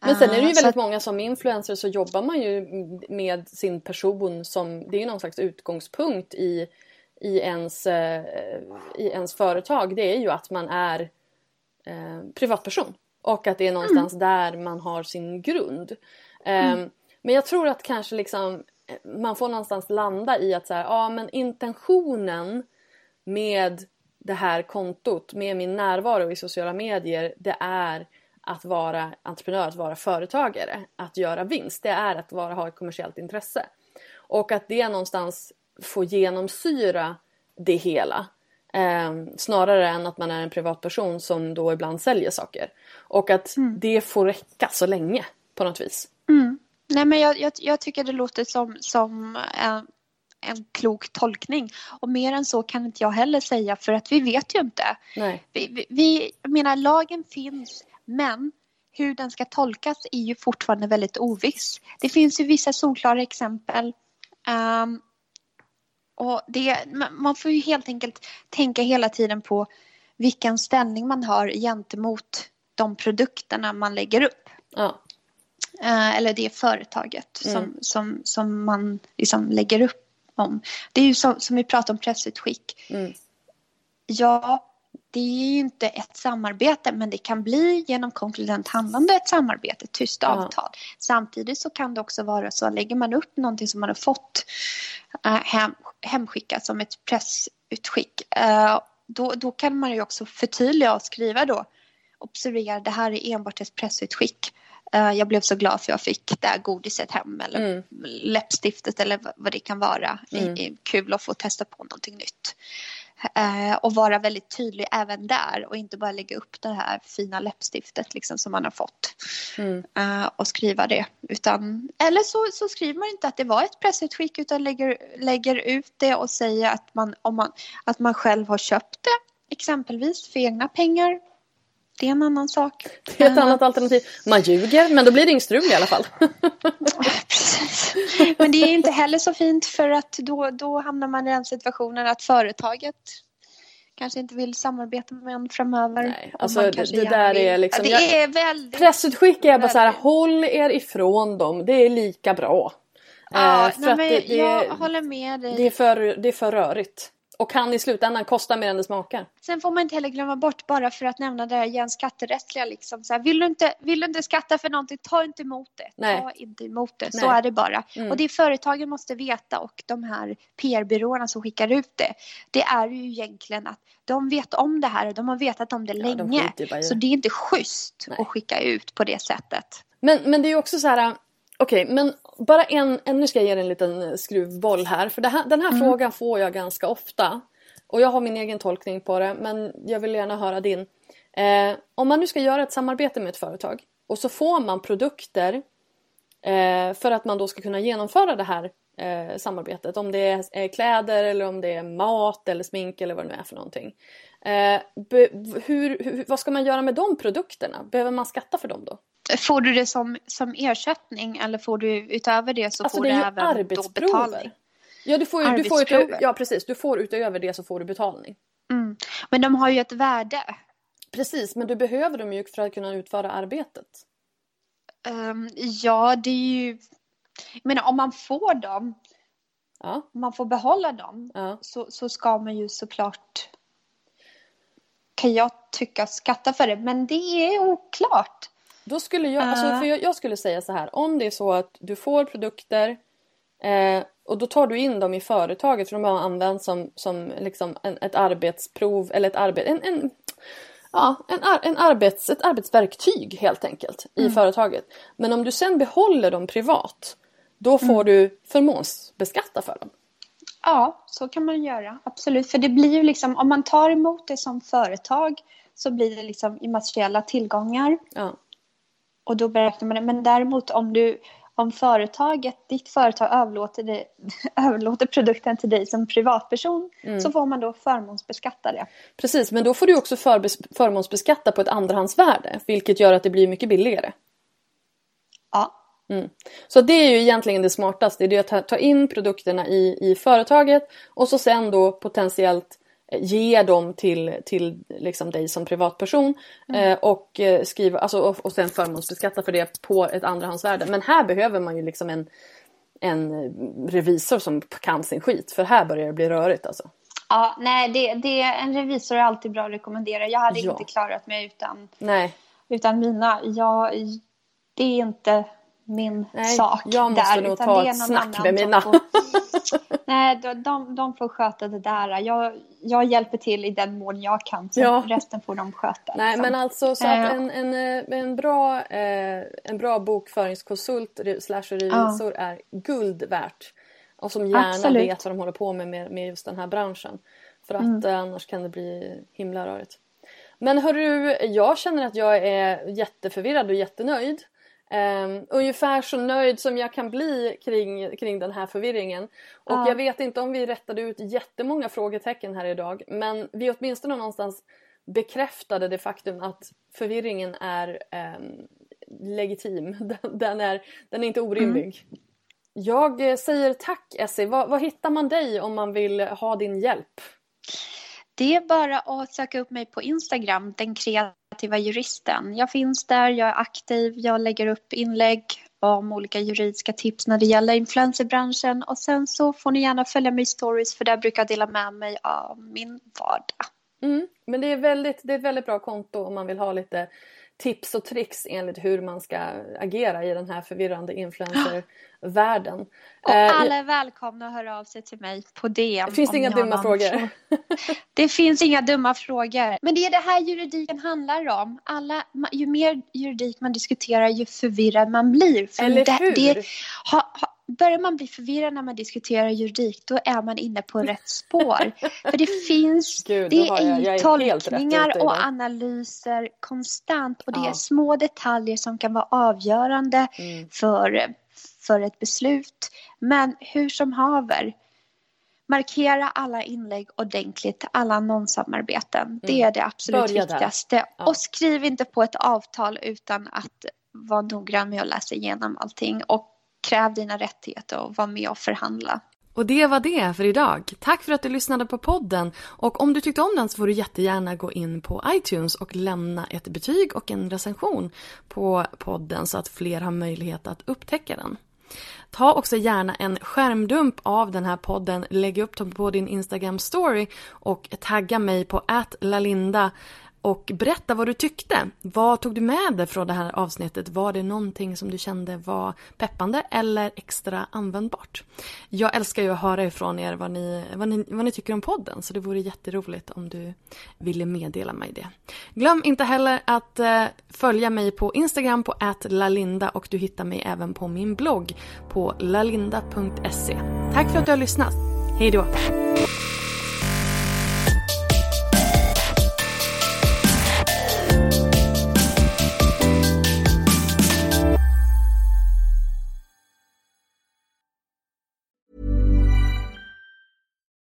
A: Men sen är det ju ah, väldigt många som influencers så jobbar man ju med sin person som, det är ju någon slags utgångspunkt i, i, ens, eh, i ens företag. Det är ju att man är eh, privatperson och att det är någonstans mm. där man har sin grund. Eh, mm. Men jag tror att kanske liksom man får någonstans landa i att så här, ja men intentionen med det här kontot med min närvaro i sociala medier det är att vara entreprenör, att vara företagare, att göra vinst. Det är att vara, ha ett kommersiellt intresse. Och att det någonstans får genomsyra det hela. Eh, snarare än att man är en privatperson som då ibland säljer saker. Och att mm. det får räcka så länge på något vis.
B: Mm. Nej men jag, jag, jag, tycker det låter som, som en, en klok tolkning. Och mer än så kan inte jag heller säga för att vi vet ju inte.
A: Nej.
B: Vi, vi, vi, jag menar lagen finns men hur den ska tolkas är ju fortfarande väldigt oviss. Det finns ju vissa solklara exempel. Um, och det, man får ju helt enkelt tänka hela tiden på vilken ställning man har gentemot de produkterna man lägger upp.
A: Ja.
B: Uh, eller det företaget mm. som, som, som man liksom lägger upp om. Det är ju som, som vi pratade om pressutskick. Mm. Ja, det är ju inte ett samarbete men det kan bli genom konkludent handlande ett samarbete, ett tyst avtal. Ja. Samtidigt så kan det också vara så, lägger man upp någonting som man har fått äh, hem, hemskickat som ett pressutskick äh, då, då kan man ju också förtydliga och skriva då observera det här är enbart ett pressutskick. Uh, jag blev så glad för jag fick det här godiset hem eller mm. läppstiftet eller vad det kan vara. Mm. I, i, kul att få testa på någonting nytt. Eh, och vara väldigt tydlig även där och inte bara lägga upp det här fina läppstiftet liksom som man har fått mm. eh, och skriva det. Utan, eller så, så skriver man inte att det var ett pressutskick utan lägger, lägger ut det och säger att man, om man, att man själv har köpt det exempelvis för egna pengar. Det är en annan sak.
A: Det är ett annat alternativ. Man ljuger men då blir det inget strul i alla fall.
B: Precis. Men det är inte heller så fint för att då, då hamnar man i den situationen att företaget kanske inte vill samarbeta med en framöver.
A: Nej, alltså det, det där vill. är liksom...
B: Ja, det är väldigt...
A: Pressutskick är bara så här, håll er ifrån dem, det är lika bra.
B: Ja, eh, nej, men det, jag håller med dig.
A: Det är, för, det är för rörigt och kan i slutändan kosta mer än det smakar.
B: Sen får man inte heller glömma bort, bara för att nämna det här igen, skatterättsliga liksom. Så här, vill, du inte, vill du inte skatta för någonting, ta inte emot det.
A: Nej.
B: Ta inte emot det, så är det bara. Mm. Och det företagen måste veta och de här PR-byråerna som skickar ut det, det är ju egentligen att de vet om det här och de har vetat om det ja, länge. De så det är inte schysst Nej. att skicka ut på det sättet.
A: Men, men det är ju också så här, Okej, okay, men bara en, nu ska jag ge dig en liten skruvboll här. För här, den här mm. frågan får jag ganska ofta. och jag har min egen tolkning på det men jag vill gärna höra din. Eh, om man nu ska göra ett samarbete med ett företag och så får man produkter eh, för att man då ska kunna genomföra det här eh, samarbetet. Om det är kläder eller om det är mat eller smink eller vad det nu är för någonting. Eh, be, hur, hur, vad ska man göra med de produkterna? Behöver man skatta för dem då?
B: Får du det som, som ersättning eller får du utöver det så alltså, får det du även då betalning?
A: Ja, du får, du får ut, ja, precis. Du får utöver det så får du betalning.
B: Mm. Men de har ju ett värde.
A: Precis, men du behöver dem ju för att kunna utföra arbetet.
B: Um, ja, det är ju... Jag menar, om man får dem,
A: ja.
B: om man får behålla dem,
A: ja.
B: så, så ska man ju såklart, kan jag tycka, skatta för det. Men det är oklart.
A: Då skulle jag, alltså, för jag, jag, skulle säga så här, om det är så att du får produkter eh, och då tar du in dem i företaget för de har använts som, som liksom en, ett arbetsprov eller ett arbete, en, en, ja, en, en arbets, ett arbetsverktyg helt enkelt i mm. företaget. Men om du sen behåller dem privat då får mm. du förmånsbeskatta för dem.
B: Ja, så kan man göra. Absolut. För det blir ju liksom, om man tar emot det som företag så blir det liksom immateriella tillgångar.
A: Ja.
B: Och då beräknar man det. Men däremot om du om företaget, ditt företag överlåter, det, (laughs) överlåter produkten till dig som privatperson mm. så får man då förmånsbeskatta det.
A: Precis, men då får du också förmånsbeskatta på ett andrahandsvärde vilket gör att det blir mycket billigare.
B: Ja.
A: Mm. Så det är ju egentligen det smartaste, det är att ta, ta in produkterna i, i företaget och så sen då potentiellt ge dem till, till liksom dig som privatperson mm. eh, och eh, skriva, alltså, och, och sen förmånsbeskatta för det på ett andrahandsvärde. Men här behöver man ju liksom en, en revisor som kan sin skit för här börjar det bli rörigt alltså.
B: Ja, nej, det, det, en revisor är alltid bra att rekommendera. Jag hade ja. inte klarat mig utan,
A: nej.
B: utan mina. Jag, det är inte min
A: Nej,
B: sak
A: jag måste
B: där.
A: nog ta ett snack med mina.
B: Får... (laughs) Nej, de, de, de får sköta det där. Jag, jag hjälper till i den mån jag kan. Så ja. Resten får de sköta.
A: Nej, liksom. men alltså så att eh. en, en, eh, en, bra, eh, en bra bokföringskonsult slash revisor ja. är guld värt. Och som gärna Absolut. vet vad de håller på med, med, med just den här branschen. För att mm. annars kan det bli himla rörigt. Men hörru, jag känner att jag är jätteförvirrad och jättenöjd. Um, ungefär så nöjd som jag kan bli kring, kring den här förvirringen. Och ja. jag vet inte om vi rättade ut jättemånga frågetecken här idag men vi åtminstone någonstans bekräftade det faktum att förvirringen är um, legitim. (laughs) Den, den, är, den är inte orimlig. Mm. Jag säger tack Essie. Var, var hittar man dig om man vill ha din hjälp?
B: Det är bara att söka upp mig på Instagram, den kreativa juristen. Jag finns där, jag är aktiv, jag lägger upp inlägg om olika juridiska tips när det gäller influencerbranschen och sen så får ni gärna följa mig i stories för där brukar jag dela med mig av min vardag.
A: Mm, men det är, väldigt, det är ett väldigt bra konto om man vill ha lite tips och tricks enligt hur man ska agera i den här förvirrande influencervärlden.
B: Och eh, alla är välkomna att höra av sig till mig på DM.
A: Det finns inga dumma frågor. (laughs)
B: det finns inga dumma frågor. Men det är det här juridiken handlar om. Alla, ju mer juridik man diskuterar ju förvirrad man blir.
A: För Eller
B: det,
A: hur?
B: Det, ha, ha, börjar man bli förvirrad när man diskuterar juridik då är man inne på (laughs) rätt spår. För det finns,
A: Gud,
B: det är, jag, tolkningar och analyser konstant och det ja. är små detaljer som kan vara avgörande mm. för, för ett beslut. Men hur som haver, markera alla inlägg ordentligt, alla annonssamarbeten. Mm. Det är det absolut Börja viktigaste. Ja. Och skriv inte på ett avtal utan att vara noggrann med att läsa igenom allting. Och kräv dina rättigheter och var med och förhandla.
A: Och det var det för idag. Tack för att du lyssnade på podden. Och om du tyckte om den så får du jättegärna gå in på iTunes och lämna ett betyg och en recension på podden så att fler har möjlighet att upptäcka den. Ta också gärna en skärmdump av den här podden, lägg upp den på din Instagram story och tagga mig på @lalinda och berätta vad du tyckte. Vad tog du med dig från det här avsnittet? Var det någonting som du kände var peppande eller extra användbart? Jag älskar ju att höra ifrån er vad ni, vad ni, vad ni tycker om podden så det vore jätteroligt om du ville meddela mig det. Glöm inte heller att eh, följa mig på Instagram på lalinda och du hittar mig även på min blogg på lalinda.se. Tack för att du har lyssnat. Hej då!